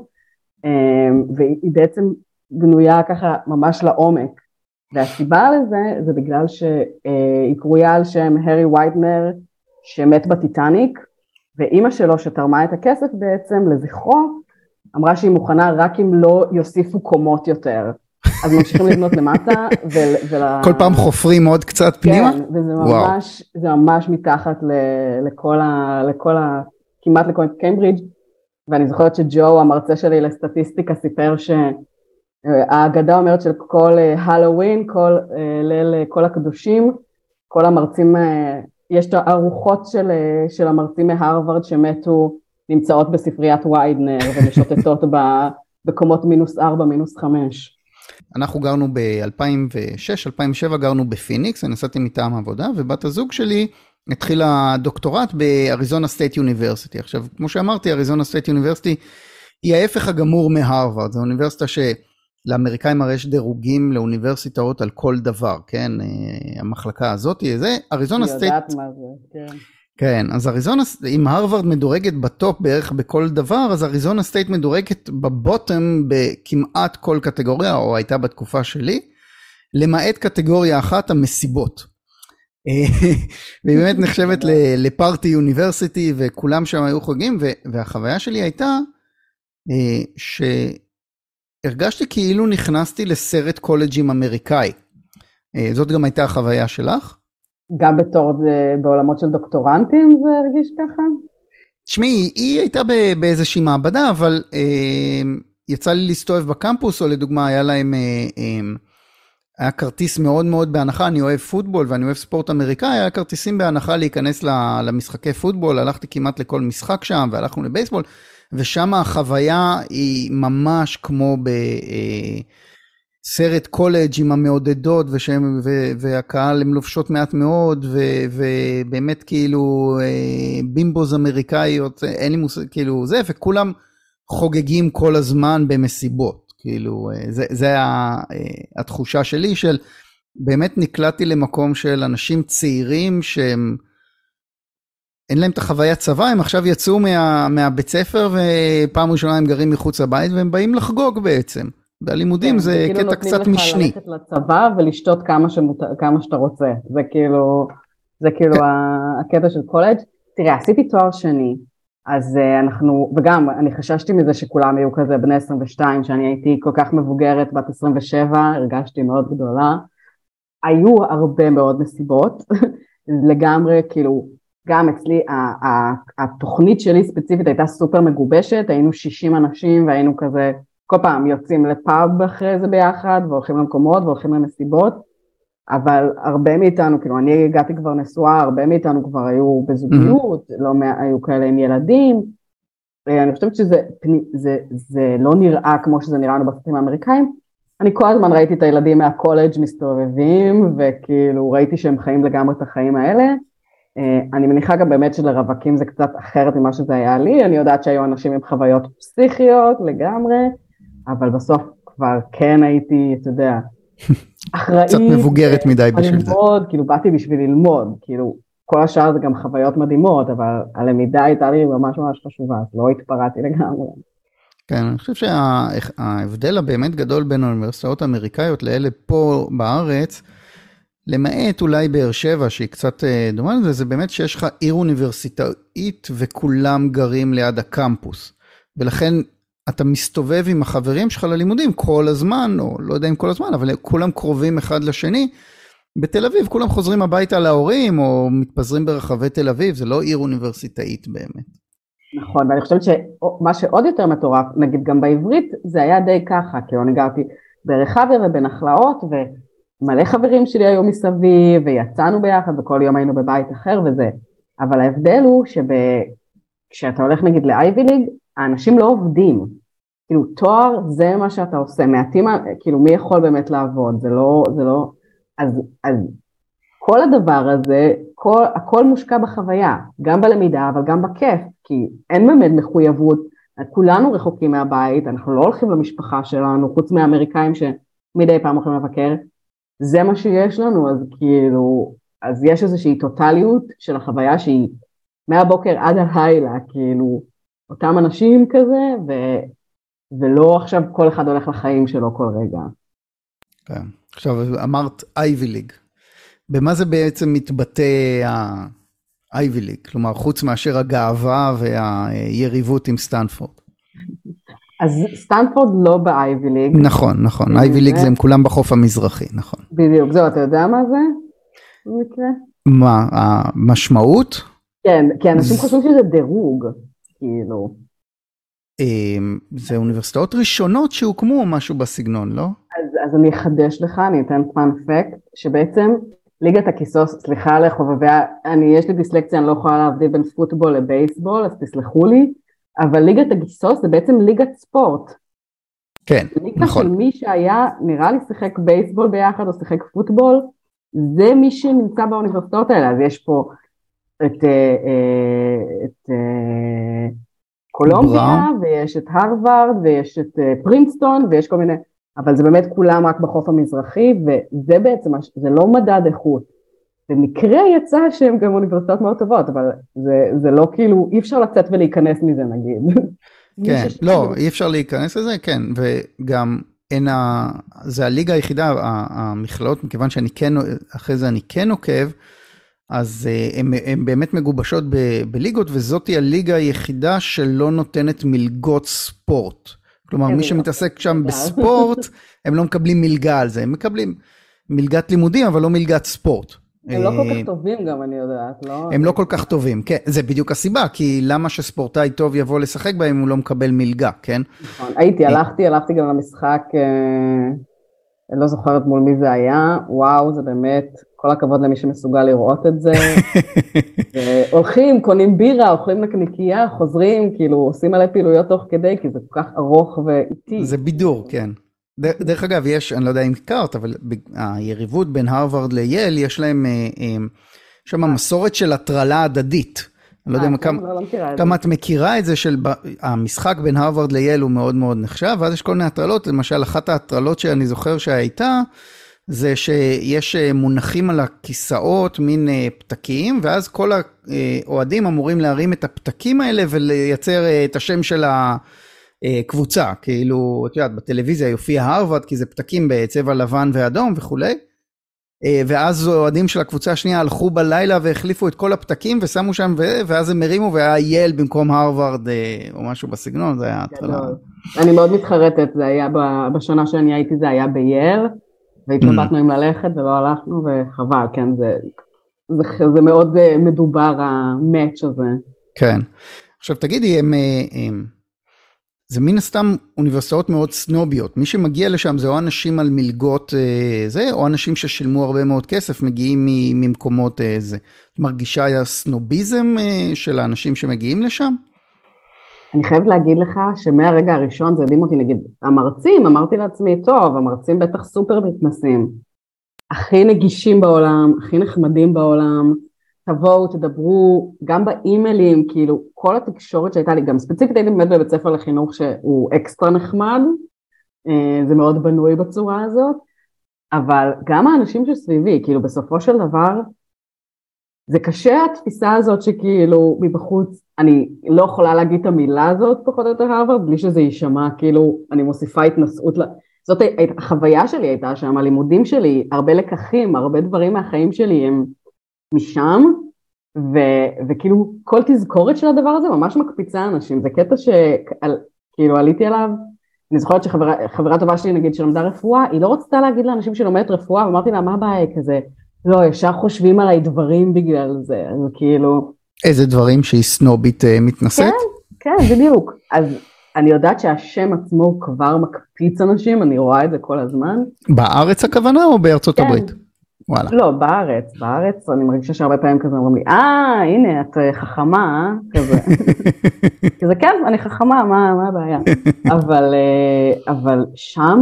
אה, והיא בעצם בנויה ככה ממש לעומק. והסיבה לזה זה בגלל שהיא קרויה על שם הרי וייטנר שמת בטיטניק, ואימא שלו שתרמה את הכסף בעצם לזכרו, אמרה שהיא מוכנה רק אם לא יוסיפו קומות יותר. אז ממשיכים לבנות למטה, ול, ול... כל פעם חופרים עוד קצת פנימה? כן, וזה ממש, זה ממש מתחת ל, לכל ה... לכל ה... כמעט לכל קיימברידג', ואני זוכרת שג'ו, המרצה שלי לסטטיסטיקה, סיפר שהאגדה אומרת של כל הלואוין, כל אה, ליל כל הקדושים, כל המרצים אה, יש את הארוחות של, של המרצים מהרווארד שמתו נמצאות בספריית ויידנר ומשוטטות בקומות מינוס ארבע, מינוס חמש. אנחנו גרנו ב-2006-2007 גרנו בפיניקס, אני נסעתי מטעם עבודה, ובת הזוג שלי התחילה דוקטורט ב Arizona State University. עכשיו, כמו שאמרתי, Arizona State University היא ההפך הגמור מהרווארד, זו אוניברסיטה ש... לאמריקאים הרי יש דירוגים לאוניברסיטאות על כל דבר, כן? אה, המחלקה הזאת, זה, Arizona State... יודעת מה זה, כן. כן, אז אריזונה, אם הרווארד מדורגת ב top בערך בכל דבר, אז Arizona State מדורגת ב bottom בכמעט כל קטגוריה, או הייתה בתקופה שלי, למעט קטגוריה אחת, המסיבות. אה, והיא באמת נחשבת לפארטי יוניברסיטי, וכולם שם היו חוגגים, והחוויה שלי הייתה, אה, ש... הרגשתי כאילו נכנסתי לסרט קולג'ים אמריקאי. אה, זאת גם הייתה החוויה שלך? גם בתור זה, בעולמות של דוקטורנטים זה הרגיש ככה? תשמעי, היא הייתה באיזושהי מעבדה, אבל אה, יצא לי להסתובב בקמפוס, או לדוגמה היה להם, אה, אה, היה כרטיס מאוד מאוד בהנחה, אני אוהב פוטבול ואני אוהב ספורט אמריקאי, היה כרטיסים בהנחה להיכנס למשחקי פוטבול, הלכתי כמעט לכל משחק שם והלכנו לבייסבול. ושם החוויה היא ממש כמו בסרט אה, קולג' עם המעודדות, ושהם, ו, והקהל הם לובשות מעט מאוד, ו, ובאמת כאילו אה, בימבוז אמריקאיות, אין לי מושג, כאילו זה, וכולם חוגגים כל הזמן במסיבות. כאילו, אה, זה, זה התחושה שלי של באמת נקלעתי למקום של אנשים צעירים שהם אין להם את החוויית צבא, הם עכשיו יצאו מה, מהבית ספר ופעם ראשונה הם גרים מחוץ לבית והם באים לחגוג בעצם. והלימודים כן, זה כאילו קטע קצת משני. כאילו נותנים לך ללכת לצבא ולשתות כמה, שמות... כמה שאתה רוצה, זה כאילו, זה כאילו כן. הקטע של קולג'. תראה, עשיתי תואר שני, אז uh, אנחנו, וגם אני חששתי מזה שכולם יהיו כזה בני 22, שאני הייתי כל כך מבוגרת, בת 27, הרגשתי מאוד גדולה. היו הרבה מאוד מסיבות, לגמרי כאילו גם אצלי התוכנית שלי ספציפית הייתה סופר מגובשת, היינו 60 אנשים והיינו כזה כל פעם יוצאים לפאב אחרי זה ביחד והולכים למקומות והולכים למסיבות אבל הרבה מאיתנו, כאילו אני הגעתי כבר נשואה, הרבה מאיתנו כבר היו בזוגיות, mm-hmm. לא היו כאלה עם ילדים. אני חושבת שזה זה, זה לא נראה כמו שזה נראה לנו בסרטים האמריקאים. אני כל הזמן ראיתי את הילדים מהקולג' מסתובבים, וכאילו ראיתי שהם חיים לגמרי את החיים האלה. אה, אני מניחה גם באמת שלרווקים זה קצת אחרת ממה שזה היה לי, אני יודעת שהיו אנשים עם חוויות פסיכיות לגמרי, אבל בסוף כבר כן הייתי, אתה יודע, אחראית. קצת מבוגרת מדי בשביל זה. ללמוד, כאילו באתי בשביל ללמוד, כאילו כל השאר זה גם חוויות מדהימות, אבל הלמידה הייתה לי ממש ממש חשובה, אז לא התפרעתי לגמרי. כן, אני חושב שההבדל הבאמת גדול בין האוניברסיטאות האמריקאיות לאלה פה בארץ, למעט אולי באר שבע, שהיא קצת אה, דומה לזה, זה באמת שיש לך עיר אוניברסיטאית וכולם גרים ליד הקמפוס. ולכן אתה מסתובב עם החברים שלך ללימודים כל הזמן, או לא יודע אם כל הזמן, אבל כולם קרובים אחד לשני. בתל אביב כולם חוזרים הביתה להורים, או מתפזרים ברחבי תל אביב, זה לא עיר אוניברסיטאית באמת. נכון, ואני חושבת שמה שעוד יותר מטורף, נגיד גם בעברית, זה היה די ככה, כאילו אני גרתי ברחביה ובנחלאות, ומלא חברים שלי היו מסביב, ויצאנו ביחד, וכל יום היינו בבית אחר וזה. אבל ההבדל הוא שכשאתה הולך נגיד לאייבי ליג, האנשים לא עובדים. כאילו תואר זה מה שאתה עושה, מעטים, כאילו מי יכול באמת לעבוד, זה לא, זה לא, אז, אז כל הדבר הזה, כל, הכל מושקע בחוויה, גם בלמידה אבל גם בכיף, כי אין באמת מחויבות, כולנו רחוקים מהבית, אנחנו לא הולכים למשפחה שלנו, חוץ מהאמריקאים שמדי פעם הולכים לבקר, זה מה שיש לנו, אז כאילו, אז יש איזושהי טוטליות של החוויה שהיא מהבוקר עד הלילה, כאילו, אותם אנשים כזה, ו, ולא עכשיו כל אחד הולך לחיים שלו כל רגע. כן. עכשיו אמרת Ivy League. במה זה בעצם מתבטא ה Ivy League? כלומר, חוץ מאשר הגאווה והיריבות עם סטנפורד. אז סטנפורד לא ב Ivy League. נכון, נכון, Ivy League זה הם כולם בחוף המזרחי, נכון. בדיוק, זהו, אתה יודע מה זה? במקרה? מה, המשמעות? כן, כי אנשים חושבים שזה דירוג. כאילו. אמ, זה אוניברסיטאות ראשונות שהוקמו או משהו בסגנון, לא? אז, אז אני אחדש לך, אני אתן פאנפקט, שבעצם ליגת הכיסוס, סליחה לחובביה, אני, יש לי דיסלקציה, אני לא יכולה להבדיל בין פוטבול לבייסבול, אז תסלחו לי, אבל ליגת הכיסוס זה בעצם ליגת ספורט. כן, ליגה נכון. ליגה של מי שהיה, נראה לי שיחק בייסבול ביחד או שיחק פוטבול, זה מי שנמצא באוניברסיטאות האלה, אז יש פה את, אה, אה, את אה, קולומביה, ויש את הרווארד, ויש את פרינסטון, ויש כל מיני, אבל זה באמת כולם רק בחוף המזרחי, וזה בעצם, זה לא מדד איכות. במקרה יצא שהם גם אוניברסיטאות מאוד טובות, אבל זה, זה לא כאילו, אי אפשר לצאת ולהיכנס מזה נגיד. כן, לא, אי אפשר להיכנס לזה, כן, וגם אין ה... זה הליגה היחידה, המכללות, מכיוון שאני כן, אחרי זה אני כן עוקב, אז הן באמת מגובשות ב, בליגות, וזאתי הליגה היחידה שלא נותנת מלגות ספורט. כלומר, מי שמתעסק שם בספורט, הם לא מקבלים מלגה על זה, הם מקבלים מלגת לימודים, אבל לא מלגת ספורט. הם לא כל כך טובים גם, אני יודעת, לא? הם לא כל כך טובים, כן, זה בדיוק הסיבה, כי למה שספורטאי טוב יבוא לשחק בהם אם הוא לא מקבל מלגה, כן? נכון, הייתי, הלכתי, הלכתי גם למשחק, אה, אני לא זוכרת מול מי זה היה, וואו, זה באמת כל הכבוד למי שמסוגל לראות את זה. הולכים, קונים בירה, אוכלים נקניקייה, חוזרים, כאילו עושים עלי פעילויות תוך כדי, כי זה כל כך ארוך ואיטי. זה בידור, כן. דרך אגב, יש, אני לא יודע אם הכרת, אבל היריבות בין הרווארד לייל, יש להם אה, אה, שם מסורת של הטרלה הדדית. אני לא יודע אה, כן, לא, לא כמה את מכירה את זה של המשחק בין הרווארד לייל הוא מאוד מאוד נחשב, ואז יש כל מיני הטרלות, למשל אחת ההטרלות שאני זוכר שהייתה, זה שיש אה, מונחים על הכיסאות מין אה, פתקים, ואז כל האוהדים אמורים להרים את הפתקים האלה ולייצר אה, את השם של הקבוצה. כאילו, את יודעת, בטלוויזיה יופיע הרווארד, כי זה פתקים בצבע לבן ואדום וכולי. ואז אוהדים של הקבוצה השנייה הלכו בלילה והחליפו את כל הפתקים ושמו שם, ואז הם הרימו והיה יל במקום הרווארד או משהו בסגנון, זה היה התחלה. אני מאוד מתחרטת, זה היה בשנה שאני הייתי, זה היה ביל. והתלבטנו אם ללכת ולא הלכנו וחבל, כן, זה, זה, זה מאוד אה, מדובר המאץ' הזה. כן. עכשיו תגידי, הם, הם, זה מן הסתם אוניברסיטאות מאוד סנוביות. מי שמגיע לשם זה או אנשים על מלגות אה, זה, או אנשים ששילמו הרבה מאוד כסף, מגיעים ממקומות אה, זה. מרגישה סנוביזם אה, של האנשים שמגיעים לשם? אני חייבת להגיד לך שמהרגע הראשון זה הדהים אותי, נגיד, המרצים, אמרתי לעצמי, טוב, המרצים בטח סופר מתנסים. הכי נגישים בעולם, הכי נחמדים בעולם, תבואו, תדברו, גם באימיילים, כאילו, כל התקשורת שהייתה לי, גם ספציפית הייתי באמת בבית ספר לחינוך שהוא אקסטרה נחמד, אה, זה מאוד בנוי בצורה הזאת, אבל גם האנשים שסביבי, כאילו, בסופו של דבר, זה קשה התפיסה הזאת שכאילו מבחוץ, אני לא יכולה להגיד את המילה הזאת פחות או יותר הרווארד, בלי שזה יישמע כאילו אני מוסיפה התנשאות, זאת החוויה שלי הייתה שם, הלימודים שלי, הרבה לקחים, הרבה דברים מהחיים שלי הם משם, ו, וכאילו כל תזכורת של הדבר הזה ממש מקפיצה אנשים, זה קטע שכאילו עליתי עליו, אני זוכרת שחברה טובה שלי נגיד שלמדה רפואה, היא לא רצתה להגיד לאנשים שהיא לומדת רפואה, ואמרתי לה מה הבעיה כזה, לא, ישר חושבים עליי דברים בגלל זה, אז כאילו... איזה דברים שהיא סנובית uh, מתנשאת? כן, כן, בדיוק. אז אני יודעת שהשם עצמו כבר מקפיץ אנשים, אני רואה את זה כל הזמן. בארץ הכוונה או בארצות כן. הברית? וואלה. לא, בארץ, בארץ אני מרגישה שהרבה פעמים כזה אומרים לי, אה, הנה, את אה, חכמה? כזה. כזה, כן, אני חכמה, מה, מה הבעיה? אבל, אה, אבל שם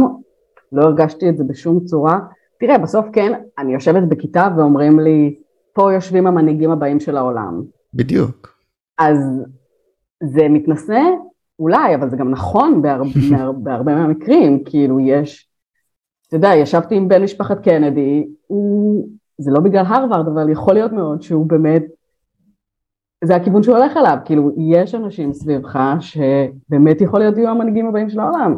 לא הרגשתי את זה בשום צורה. תראה, בסוף כן, אני יושבת בכיתה ואומרים לי, פה יושבים המנהיגים הבאים של העולם. בדיוק. אז זה מתנשא? אולי, אבל זה גם נכון בהרבה, בהרבה מהמקרים, כאילו יש, אתה יודע, ישבתי עם בן משפחת קנדי, הוא, זה לא בגלל הרווארד, אבל יכול להיות מאוד שהוא באמת, זה הכיוון שהוא הולך אליו, כאילו יש אנשים סביבך שבאמת יכול להיות יהיו המנהיגים הבאים של העולם.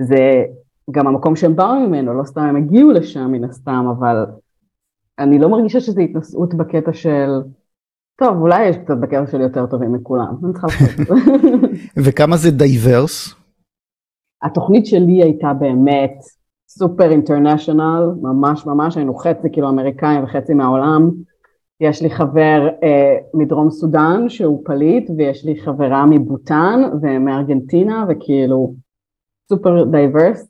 זה גם המקום שהם באו ממנו, לא סתם הם הגיעו לשם מן הסתם, אבל אני לא מרגישה שזו התנשאות בקטע של, טוב, אולי יש קצת בקטע של יותר טובים מכולם, אני צריכה לחשוב. וכמה זה diverse? התוכנית שלי הייתה באמת super international, ממש ממש, היינו חצי כאילו אמריקאים וחצי מהעולם. יש לי חבר אה, מדרום סודאן שהוא פליט, ויש לי חברה מבוטן ומארגנטינה, וכאילו super diverse.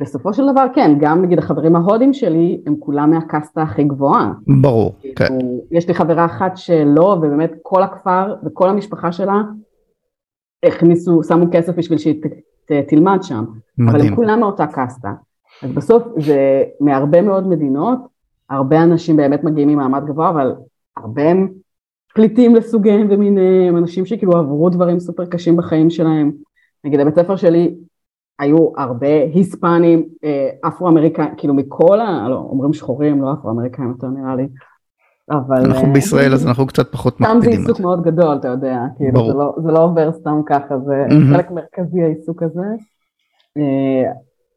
בסופו של דבר כן, גם נגיד החברים ההודים שלי הם כולם מהקסטה הכי גבוהה. ברור, כאילו, כן. יש לי חברה אחת שלא, ובאמת כל הכפר וכל המשפחה שלה הכניסו, שמו כסף בשביל שהיא תלמד שם. מדהים. אבל הם כולם מאותה קסטה. אז בסוף זה מהרבה מאוד מדינות, הרבה אנשים באמת מגיעים ממעמד גבוה, אבל הרבה הם פליטים לסוגיהם ומיניהם, אנשים שכאילו עברו דברים סופר קשים בחיים שלהם. נגיד הבית ספר שלי היו הרבה היספנים, אה, אפרו-אמריקאים, כאילו מכל ה... לא, אומרים שחורים, לא אפרו-אמריקאים יותר נראה לי. אבל... אנחנו אה, בישראל אז אנחנו קצת פחות מקפידים. סתם זה עיסוק מאוד גדול, אתה יודע, כאילו זה לא, זה לא עובר סתם ככה, זה mm-hmm. חלק מרכזי העיסוק הזה.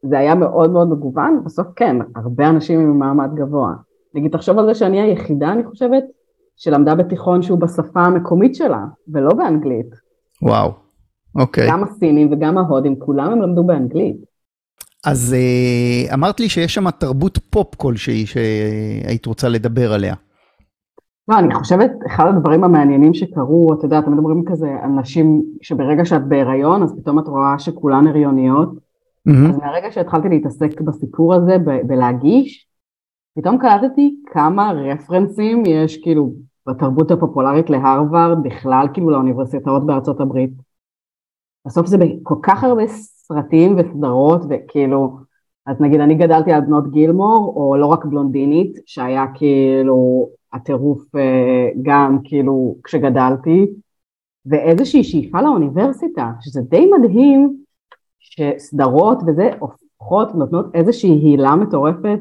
אה, זה היה מאוד מאוד מגוון, בסוף כן, הרבה אנשים עם מעמד גבוה. נגיד, תחשוב על זה שאני היחידה, אני חושבת, שלמדה בתיכון שהוא בשפה המקומית שלה, ולא באנגלית. וואו. אוקיי. גם הסינים וגם ההודים, כולם הם למדו באנגלית. אז uh, אמרת לי שיש שם תרבות פופ כלשהי שהיית רוצה לדבר עליה. לא, אני חושבת, אחד הדברים המעניינים שקרו, אתה יודע, אתם מדברים כזה על נשים שברגע שאת בהיריון, אז פתאום את רואה שכולן הריוניות. Mm-hmm. אז מהרגע שהתחלתי להתעסק בסיפור הזה, ב- בלהגיש, פתאום קלטתי כמה רפרנסים יש כאילו בתרבות הפופולרית להרווארד, בכלל כאילו לאוניברסיטאות בארצות הברית. בסוף זה בכל כך הרבה סרטים וסדרות וכאילו, אז נגיד אני גדלתי על בנות גילמור, או לא רק בלונדינית, שהיה כאילו הטירוף אה, גם כאילו כשגדלתי, ואיזושהי שאיפה לאוניברסיטה, שזה די מדהים שסדרות וזה הופכות, נותנות איזושהי הילה מטורפת.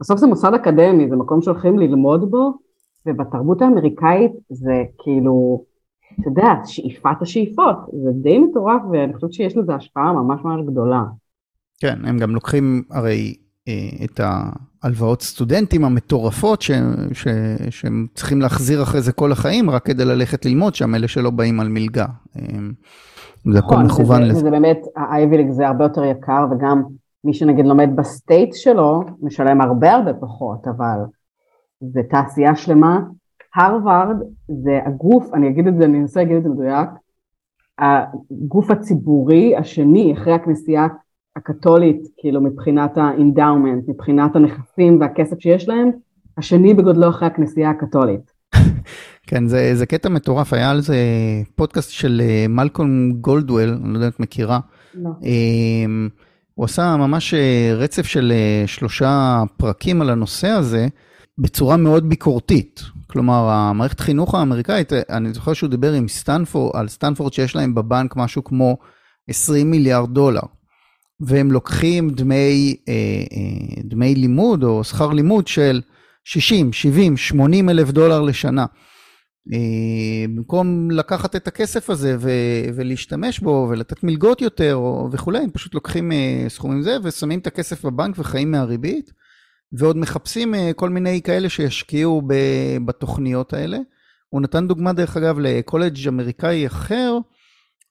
בסוף זה מוסד אקדמי, זה מקום שהולכים ללמוד בו, ובתרבות האמריקאית זה כאילו אתה יודע, שאיפת השאיפות, זה די מטורף ואני חושבת שיש לזה השפעה ממש ממש גדולה. כן, הם גם לוקחים הרי אה, את ההלוואות סטודנטים המטורפות ש, ש, שהם צריכים להחזיר אחרי זה כל החיים רק כדי ללכת ללמוד שם, אלה שלא באים על מלגה. אה, זה הכל נכון, מכוון לזה. זה באמת, ה Ivy League זה הרבה יותר יקר וגם מי שנגיד לומד ב state שלו משלם הרבה הרבה פחות, אבל זה תעשייה שלמה הרווארד זה הגוף, אני אגיד את זה, אני אנסה להגיד את זה מדויק, הגוף הציבורי השני אחרי הכנסייה הקתולית, כאילו מבחינת ה endowment, מבחינת הנכסים והכסף שיש להם, השני בגודלו אחרי הכנסייה הקתולית. כן, זה, זה קטע מטורף, היה על זה פודקאסט של אה, מלקום גלדוול, אני לא יודע אם את מכירה. לא. אמ, הוא עשה ממש אה, רצף של אה, שלושה פרקים על הנושא הזה, בצורה מאוד ביקורתית. כלומר, המערכת חינוך האמריקאית, אני זוכר שהוא דיבר עם סטנפורד, על סטנפורד שיש להם בבנק משהו כמו 20 מיליארד דולר. והם לוקחים דמי, דמי לימוד או שכר לימוד של 60, 70, 80 אלף דולר לשנה. אה, במקום לקחת את הכסף הזה ו- ולהשתמש בו ולתת מלגות יותר או וכולי, הם פשוט לוקחים אה, סכומים זה ושמים את הכסף בבנק וחיים מהריבית, ועוד מחפשים אה, כל מיני כאלה שישקיעו בתוכניות האלה. הוא נתן דוגמה דרך אגב לקולג' אמריקאי אחר,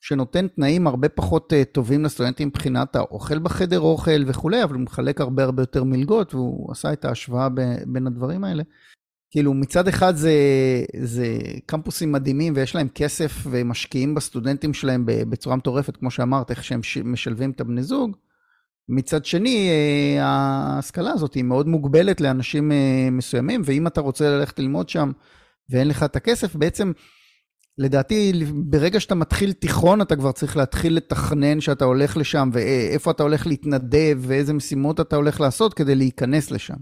שנותן תנאים הרבה פחות טובים לסטודנטים מבחינת האוכל בחדר אוכל וכולי, אבל הוא מחלק הרבה הרבה יותר מלגות, והוא עשה את ההשוואה בין הדברים האלה. כאילו מצד אחד זה, זה קמפוסים מדהימים ויש להם כסף ומשקיעים בסטודנטים שלהם בצורה מטורפת, כמו שאמרת, איך שהם משלבים את הבני זוג. מצד שני, אה, ההשכלה הזאת היא מאוד מוגבלת לאנשים אה, מסוימים, ואם אתה רוצה ללכת ללמוד שם ואין לך את הכסף, בעצם, לדעתי, ברגע שאתה מתחיל תיכון, אתה כבר צריך להתחיל לתכנן שאתה הולך לשם, ואיפה אתה הולך להתנדב, ואיזה משימות אתה הולך לעשות כדי להיכנס לשם.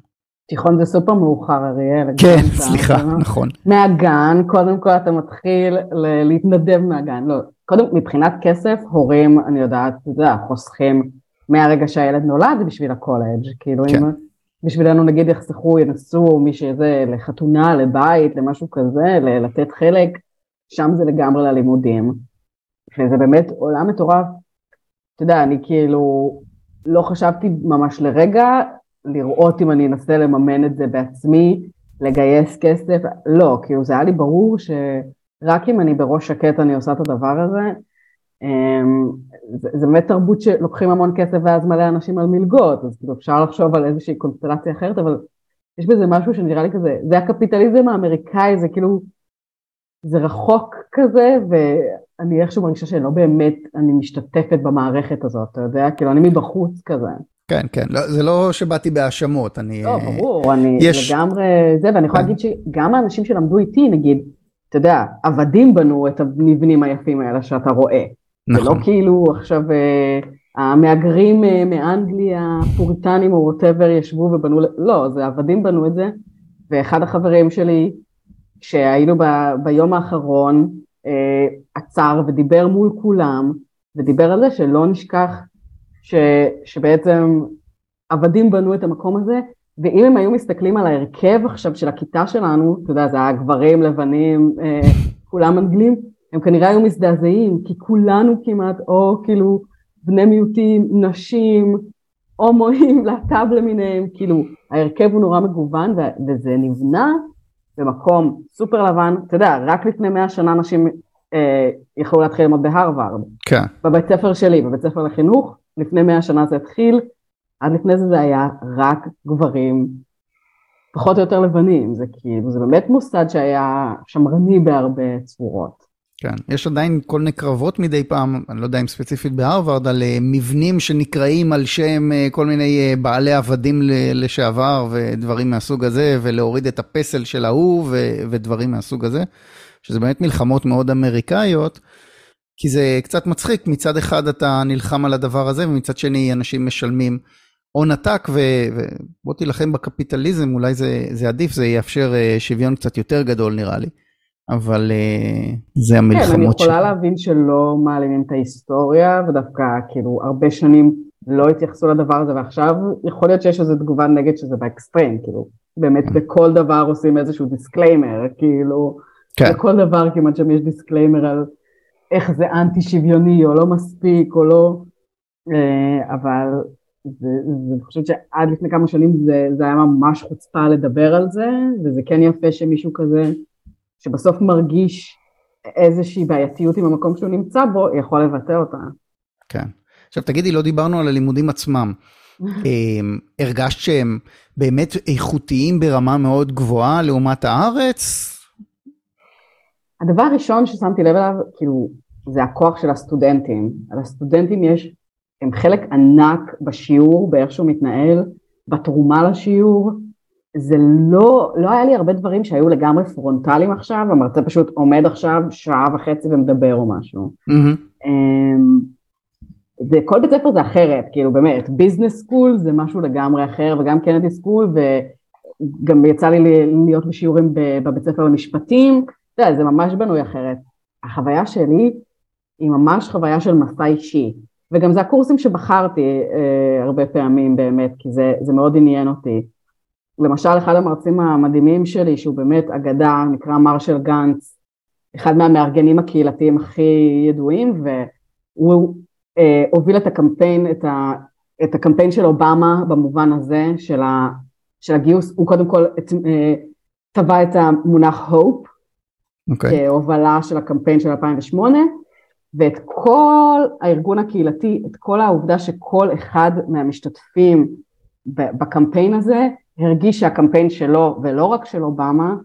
תיכון זה סופר מאוחר, אריאל. כן, סליחה, נכון. מהגן, קודם כל אתה מתחיל להתנדב מהגן. לא, קודם, מבחינת כסף, הורים, אני יודעת, אתה יודע, חוסכים מהרגע שהילד נולד בשביל הקולג', כאילו כן. אם בשבילנו נגיד יחסכו, ינסו מי שזה לחתונה, לבית, למשהו כזה, לתת חלק, שם זה לגמרי ללימודים. וזה באמת עולם מטורף. אתה יודע, אני כאילו לא חשבתי ממש לרגע לראות אם אני אנסה לממן את זה בעצמי, לגייס כסף, לא, כאילו זה היה לי ברור שרק אם אני בראש שקט אני עושה את הדבר הזה. אמ, זה, זה באמת תרבות שלוקחים המון כסף ואז מלא אנשים על מלגות, אז כאילו אפשר לחשוב על איזושהי קונסטלציה אחרת, אבל יש בזה משהו שנראה לי כזה, זה הקפיטליזם האמריקאי, זה כאילו, זה רחוק כזה, ואני איכשהו מרגישה שלא באמת אני משתתפת במערכת הזאת, אתה יודע? כאילו אני מבחוץ כזה. כן, כן, לא, זה לא שבאתי בהאשמות, אני... לא, ברור, אני יש... לגמרי זה, ואני יכולה כן. להגיד שגם האנשים שלמדו איתי, נגיד, אתה יודע, עבדים בנו את המבנים היפים האלה שאתה רואה. נכון. זה לא כאילו עכשיו אה, המהגרים אה, מאנגליה, פוריטנים או ווטאבר ישבו ובנו, לא, זה עבדים בנו את זה, ואחד החברים שלי, שהיינו ב, ביום האחרון, אה, עצר ודיבר מול כולם, ודיבר על זה שלא נשכח ש, שבעצם עבדים בנו את המקום הזה, ואם הם היו מסתכלים על ההרכב עכשיו של הכיתה שלנו, אתה יודע, זה היה גברים לבנים, אה, כולם אנגלים, הם כנראה היו מזדעזעים, כי כולנו כמעט, או כאילו בני מיעוטים, נשים, הומואים, להט"ב למיניהם, כאילו ההרכב הוא נורא מגוון וזה נבנה במקום סופר לבן, אתה יודע, רק לפני מאה שנה אנשים אה, יכלו להתחיל ללמוד בהרווארד. כן. בבית ספר שלי, בבית ספר לחינוך, לפני מאה שנה זה התחיל, עד לפני זה זה היה רק גברים פחות או יותר לבנים, זה כאילו, זה באמת מוסד שהיה שמרני בהרבה צורות. כן, יש עדיין כל מיני קרבות מדי פעם, אני לא יודע אם ספציפית בהרווארד, על אה, מבנים שנקראים על שם אה, כל מיני אה, בעלי עבדים לשעבר ודברים מהסוג הזה, ולהוריד את הפסל של ההוא ודברים מהסוג הזה, שזה באמת מלחמות מאוד אמריקאיות. כי זה קצת מצחיק, מצד אחד אתה נלחם על הדבר הזה, ומצד שני אנשים משלמים הון עתק, ובוא תילחם בקפיטליזם, אולי זה, זה עדיף, זה יאפשר שוויון קצת יותר גדול נראה לי. אבל אה, זה המלחמות כן, אני יכולה. להבין שלא מעלימים את ההיסטוריה, ודווקא כאילו הרבה שנים לא התייחסו לדבר הזה, ועכשיו יכול להיות שיש איזו תגובה נגד שזה באקסטרים, כאילו, באמת כן. בכל דבר עושים איזשהו disclaimer, כאילו, כן. בכל דבר כמעט שם יש disclaimer על... איך זה אנטי שוויוני או לא מספיק או לא, אה, אבל אני חושבת שעד לפני כמה שנים זה, זה היה ממש חוצפה לדבר על זה, וזה כן יפה שמישהו כזה, שבסוף מרגיש איזושהי בעייתיות עם המקום שהוא נמצא בו, יכול לבטא אותה. כן. עכשיו תגידי, לא דיברנו על הלימודים עצמם. אמ, הרגשת שהם באמת איכותיים ברמה מאוד גבוהה לעומת הארץ? הדבר הראשון ששמתי לב אליו, כאילו, זה הכוח של הסטודנטים. על הסטודנטים יש, הם חלק ענק בשיעור, באיך שהוא מתנהל, בתרומה לשיעור. זה לא, לא היה לי הרבה דברים שהיו לגמרי פרונטליים עכשיו, המרצה פשוט עומד עכשיו שעה וחצי ומדבר או משהו. Mm-hmm. זה, כל בית ספר זה אחרת, כאילו באמת, business school זה משהו לגמרי אחר, וגם Kennedy School, וגם יצא לי להיות בשיעורים בבית ספר למשפטים, אתה יודע, זה ממש בנוי אחרת. החוויה שלי היא ממש חוויה של מסע אישי, וגם זה הקורסים שבחרתי אה, הרבה פעמים באמת, כי זה, זה מאוד עניין אותי. למשל, אחד המרצים המדהימים שלי, שהוא באמת אגדה, נקרא מרשל גנץ, אחד מהמארגנים הקהילתיים הכי ידועים, והוא אה, הוביל את הקמפיין, את, ה, את הקמפיין של אובמה במובן הזה של, ה, של הגיוס, הוא קודם כל אה, טבע את המונח hope, okay. אוקיי. כהובלה של הקמפיין של 2008, ואת כל הארגון הקהילתי, את כל העובדה שכל אחד מהמשתתפים בקמפיין הזה הרגיש שהקמפיין שלו, ולא רק של אובמה,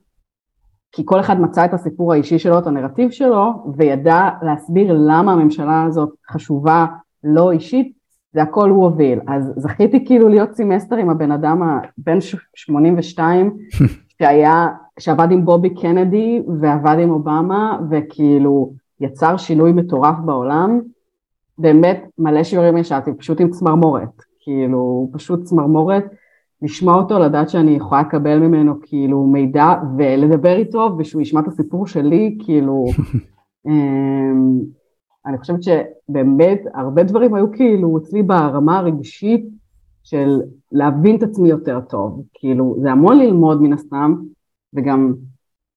כי כל אחד מצא את הסיפור האישי שלו, את הנרטיב שלו, וידע להסביר למה הממשלה הזאת חשובה לו אישית, זה הכל הוא הוביל. אז זכיתי כאילו להיות סמסטר עם הבן אדם הבן 82, שהיה, שעבד עם בובי קנדי ועבד עם אובמה, וכאילו יצר שינוי מטורף בעולם. באמת מלא שיעורים ישבתי, פשוט עם צמרמורת, כאילו פשוט צמרמורת. לשמוע אותו, לדעת שאני יכולה לקבל ממנו כאילו מידע ולדבר איתו ושהוא ישמע את הסיפור שלי, כאילו, אמ, אני חושבת שבאמת הרבה דברים היו כאילו אצלי ברמה הרגשית של להבין את עצמי יותר טוב, כאילו זה המון ללמוד מן הסתם וגם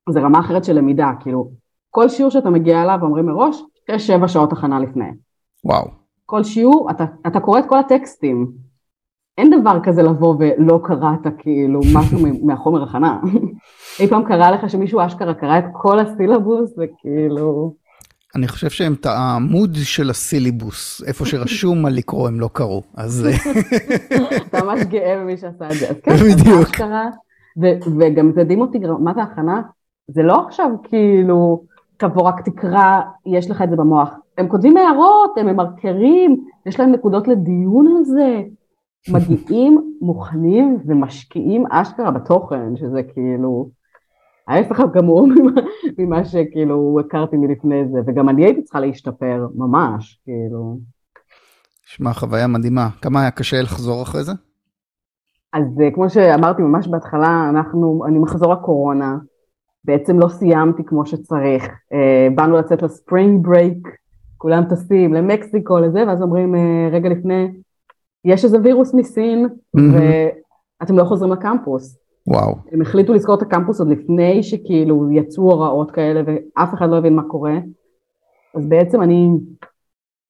זה רמה אחרת של למידה, כאילו כל שיעור שאתה מגיע אליו אומרים מראש, יש שבע שעות הכנה לפני. וואו. כל שיעור, אתה, אתה קורא את כל הטקסטים, אין דבר כזה לבוא ולא קראת כאילו משהו מהחומר הכנה. אי פעם קרה לך שמישהו אשכרה קרא את כל הסילבוס וכאילו... אני חושב שהם את העמוד של הסילבוס, איפה שרשום מה לקרוא הם לא קראו, אז... אתה ממש גאה במי שעשה את זה. אז כן, בדיוק. אשכרה, וגם תדהים אותי, מה זה הכנה? זה לא עכשיו כאילו, תבוא רק תקרא, יש לך את זה במוח. הם כותבים הערות, הם ממרקרים, יש להם נקודות לדיון על זה. מגיעים מוכנים ומשקיעים אשכרה בתוכן, שזה כאילו ההפך הגמור ממה, שכאילו הכרתי מלפני זה, וגם אני הייתי צריכה להשתפר ממש, כאילו. שמע, חוויה מדהימה. כמה היה קשה לחזור אחרי זה? אז אה, כמו שאמרתי ממש בהתחלה, אנחנו, אני מחזור הקורונה, בעצם לא סיימתי כמו שצריך. אה, באנו לצאת ל spring break, כולם טסים למקסיקו, לזה, ואז אומרים אה, רגע לפני, יש איזה וירוס מסין, mm-hmm. ואתם לא חוזרים לקמפוס. וואו. הם החליטו לסגור את הקמפוס עוד לפני שכאילו יצאו הוראות כאלה ואף אחד לא הבין מה קורה. אז בעצם אני,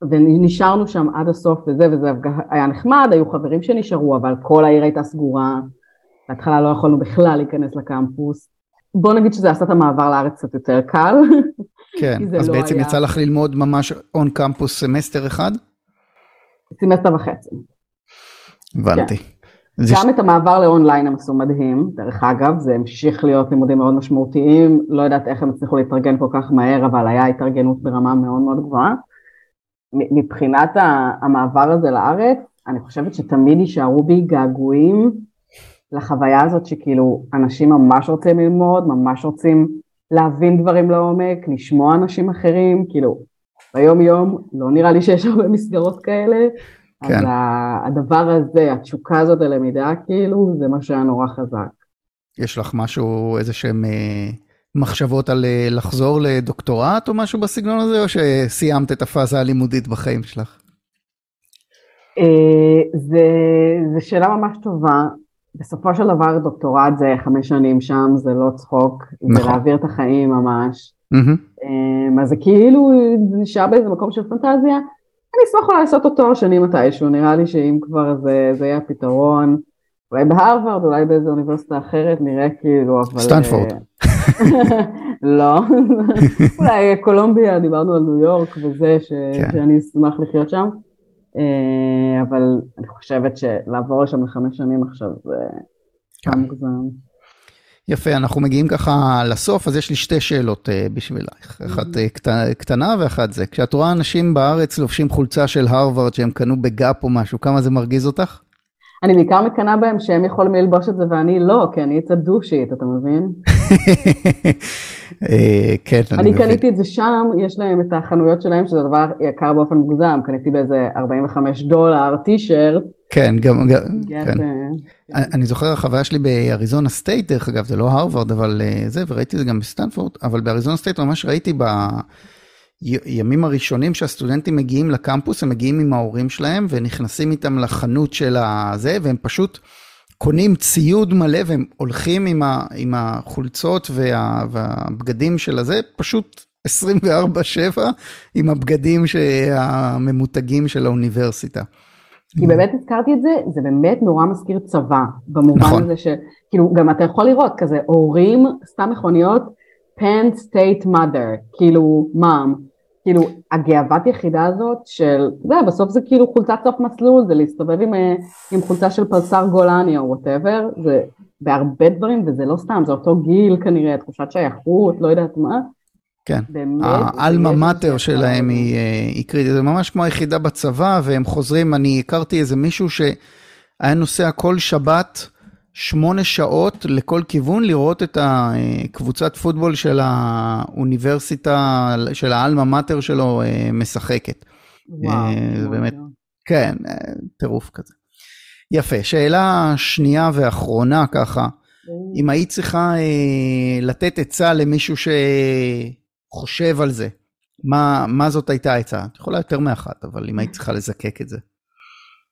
ונשארנו שם עד הסוף וזה וזה היה נחמד, היו חברים שנשארו אבל כל העיר הייתה סגורה, בהתחלה לא יכולנו בכלל להיכנס לקמפוס. בוא נגיד שזה עשה את המעבר לארץ קצת יותר קל. כן, אז לא בעצם היה... יצא לך ללמוד ממש on campus סמסטר אחד? סמסטר וחצי. הבנתי. כן. גם את המעבר לאונליין הם עשו מדהים, דרך אגב, זה המשיך להיות לימודים מאוד משמעותיים, לא יודעת איך הם הצליחו להתארגן כל כך מהר, אבל היה התארגנות ברמה מאוד מאוד גבוהה. מבחינת המעבר הזה לארץ, אני חושבת שתמיד יישארו בי געגועים לחוויה הזאת שכאילו אנשים ממש רוצים ללמוד, ממש רוצים להבין דברים לעומק, לשמוע אנשים אחרים, כאילו ביום יום לא נראה לי שיש הרבה מסגרות כאלה, כן. אז הדבר הזה, התשוקה הזאת ללמידה, כאילו, זה מה שהיה נורא חזק. יש לך משהו, איזה שהם אה, מחשבות על אה, לחזור לדוקטורט או משהו בסגנון הזה, או שסיימת את הפאזה הלימודית בחיים שלך? אה, זו שאלה ממש טובה. בסופו של דבר דוקטורט זה חמש שנים שם, זה לא צחוק, נכון. זה להעביר את החיים ממש. Mm-hmm. אז זה כאילו נשאר באיזה מקום של פנטזיה, אני אשמח אולי לעשות אותו תואר שני מתישהו, נראה לי שאם כבר זה, זה יהיה הפתרון. אולי בהרווארד, אולי באיזו אוניברסיטה אחרת, נראה כאילו, אבל... סטנפורד. לא, אולי קולומביה, דיברנו על ניו יורק וזה, ש... כן. שאני אשמח לחיות שם. אה, אבל אני חושבת שלעבור לשם לחמש שנים עכשיו זה כן. מוגזם. יפה, אנחנו מגיעים ככה לסוף, אז יש לי שתי שאלות uh, בשבילך. אחת uh, קט, קטנה ואחת זה. כשאת רואה אנשים בארץ לובשים חולצה של הרווארד שהם קנו בגאפ או משהו, כמה זה מרגיז אותך? אני בעיקר מקנאה בהם שהם יכולים ללבוש את זה ואני לא, כי אני אצא דושית, אתה מבין? אה, כן, אני מבין. אני קניתי את זה שם, יש להם את החנויות שלהם, שזה דבר יקר באופן מוגזם, קניתי באיזה 45 דולר טישרט. כן, גם, כן. אני זוכר החוויה שלי ב Arizona State, דרך אגב, זה לא הרווארד, אבל אה, זה, וראיתי את זה גם בסטנפורד, אבל ב Arizona State ממש ראיתי בימים הראשונים שהסטודנטים מגיעים לקמפוס, הם מגיעים עם ההורים שלהם ונכנסים איתם לחנות של הזה, והם פשוט קונים ציוד מלא והם הולכים עם, ה, עם החולצות וה, והבגדים של הזה, פשוט 24-7 עם הבגדים הממותגים של האוניברסיטה. כי באמת הזכרתי את זה, זה באמת נורא מזכיר צבא, במובן נכון. הזה שכאילו גם אתה יכול לראות כזה הורים, סתם מכוניות, Penn State mother, כאילו mom, כאילו הגאוות יחידה הזאת של, זה בסוף זה כאילו חולצת סוף מסלול, זה להסתובב עם, אה, עם חולצה של פלס"ר גולני או whatever, זה בהרבה דברים וזה לא סתם, זה אותו גיל כנראה, תחושת שייכות, לא יודעת מה, כן, האלמה מאטר שלהם היא, אה, היא קריטית, זה ממש כמו היחידה בצבא, והם חוזרים, אני הכרתי איזה מישהו שהיה נוסע כל שבת שמונה שעות לכל כיוון לראות את הקבוצת פוטבול של האוניברסיטה, של האלמה מאטר שלו אה, משחקת. וואו. אה, זה באמת, כן, טירוף כזה. יפה, שאלה שנייה ואחרונה ככה, אם היית צריכה לתת עצה למישהו ש... חושב על זה, מה, מה זאת הייתה העצה? את יכולה יותר מאחת, אבל אם היית צריכה לזקק את זה.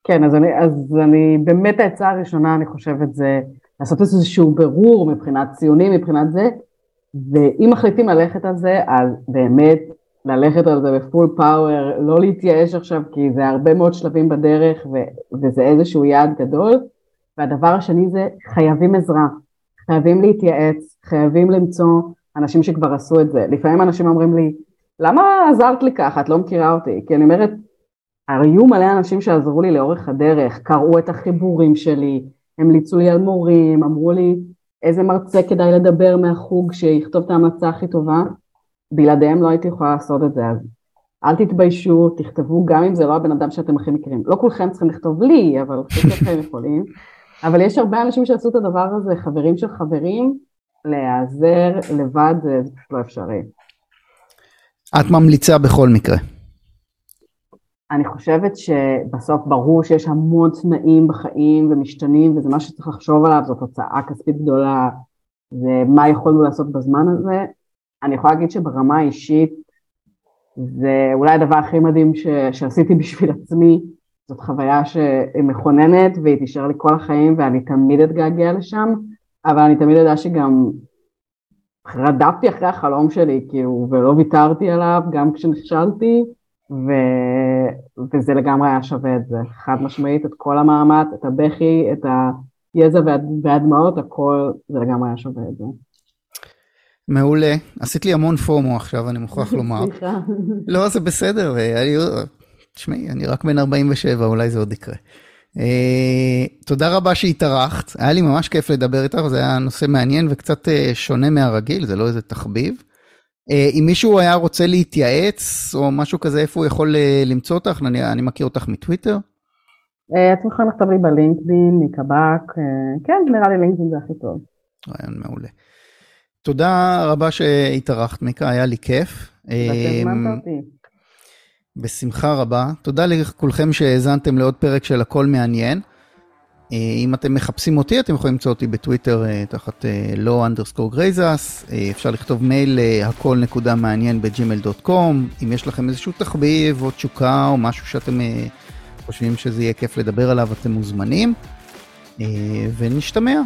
כן, אז אני, אז אני באמת העצה הראשונה, אני חושבת, זה לעשות איזשהו ברור מבחינת ציונים, מבחינת זה, ואם מחליטים ללכת על זה, אז באמת ללכת על זה בפול פאוור, לא להתייאש עכשיו, כי זה הרבה מאוד שלבים בדרך, ו- וזה איזשהו יעד גדול. והדבר השני זה חייבים עזרה, חייבים להתייעץ, חייבים למצוא אנשים שכבר עשו את זה. לפעמים אנשים אומרים לי, למה עזרת לי ככה? את לא מכירה אותי. כי אני אומרת, היו מלא אנשים שעזרו לי לאורך הדרך, קראו את החיבורים שלי, המליצו לי על מורים, אמרו לי איזה מרצה כדאי לדבר מהחוג שיכתוב את ההמלצה הכי טובה. בלעדיהם לא הייתי יכולה לעשות את זה, אז אל תתביישו, תכתבו גם אם זה לא הבן אדם שאתם הכי מכירים. לא כולכם צריכים לכתוב לי, אבל חלקכם יכולים. אבל יש הרבה אנשים שעשו את הדבר הזה, חברים של חברים, להיעזר לבד זה פשוט לא אפשרי. את ממליצה בכל מקרה. אני חושבת שבסוף ברור שיש המון תנאים בחיים ומשתנים וזה מה שצריך לחשוב עליו, זאת הוצאה כספית גדולה ומה יכולנו לעשות בזמן הזה. אני יכולה להגיד שברמה האישית זה אולי הדבר הכי מדהים ש... שעשיתי בשביל עצמי, זאת חוויה שהיא מכוננת והיא תישאר לי כל החיים ואני תמיד אתגעגע לשם. אבל אני תמיד יודע שגם רדפתי אחרי החלום שלי, כאילו, ולא ויתרתי עליו, גם כשנכשלתי, ו... וזה לגמרי היה שווה את זה, חד משמעית, את כל המאמץ, את הבכי, את היזע והדמעות, הכל, זה לגמרי היה שווה את זה. מעולה, עשית לי המון פומו עכשיו, אני מוכרח לומר. סליחה. לא, זה בסדר, תשמעי, אני רק בן 47, אולי זה עוד יקרה. Uh, תודה רבה שהתארחת, היה לי ממש כיף לדבר איתך, זה היה נושא מעניין וקצת uh, שונה מהרגיל, זה לא איזה תחביב. Uh, אם מישהו היה רוצה להתייעץ או משהו כזה, איפה הוא יכול uh, למצוא אותך? אני, אני מכיר אותך מטוויטר. אתם יכולים לכתוב לי בלינקדאין, מקב"ק, כן, נראה לי לינקדאין זה הכי טוב. רעיון מעולה. תודה רבה שהתארחת, מיקה, היה לי כיף. בשמחה רבה. תודה לכולכם שהאזנתם לעוד פרק של הכל מעניין. אה, אם אתם מחפשים אותי, אתם יכולים למצוא אותי בטוויטר אה, תחת לא underscore גרייזס. אפשר לכתוב מייל הכל נקודה מעניין ב Gmail dot com. אם יש לכם איזשהו תחביב או תשוקה או משהו שאתם אה, חושבים שזה יהיה כיף לדבר עליו, אתם מוזמנים. ונשתמע.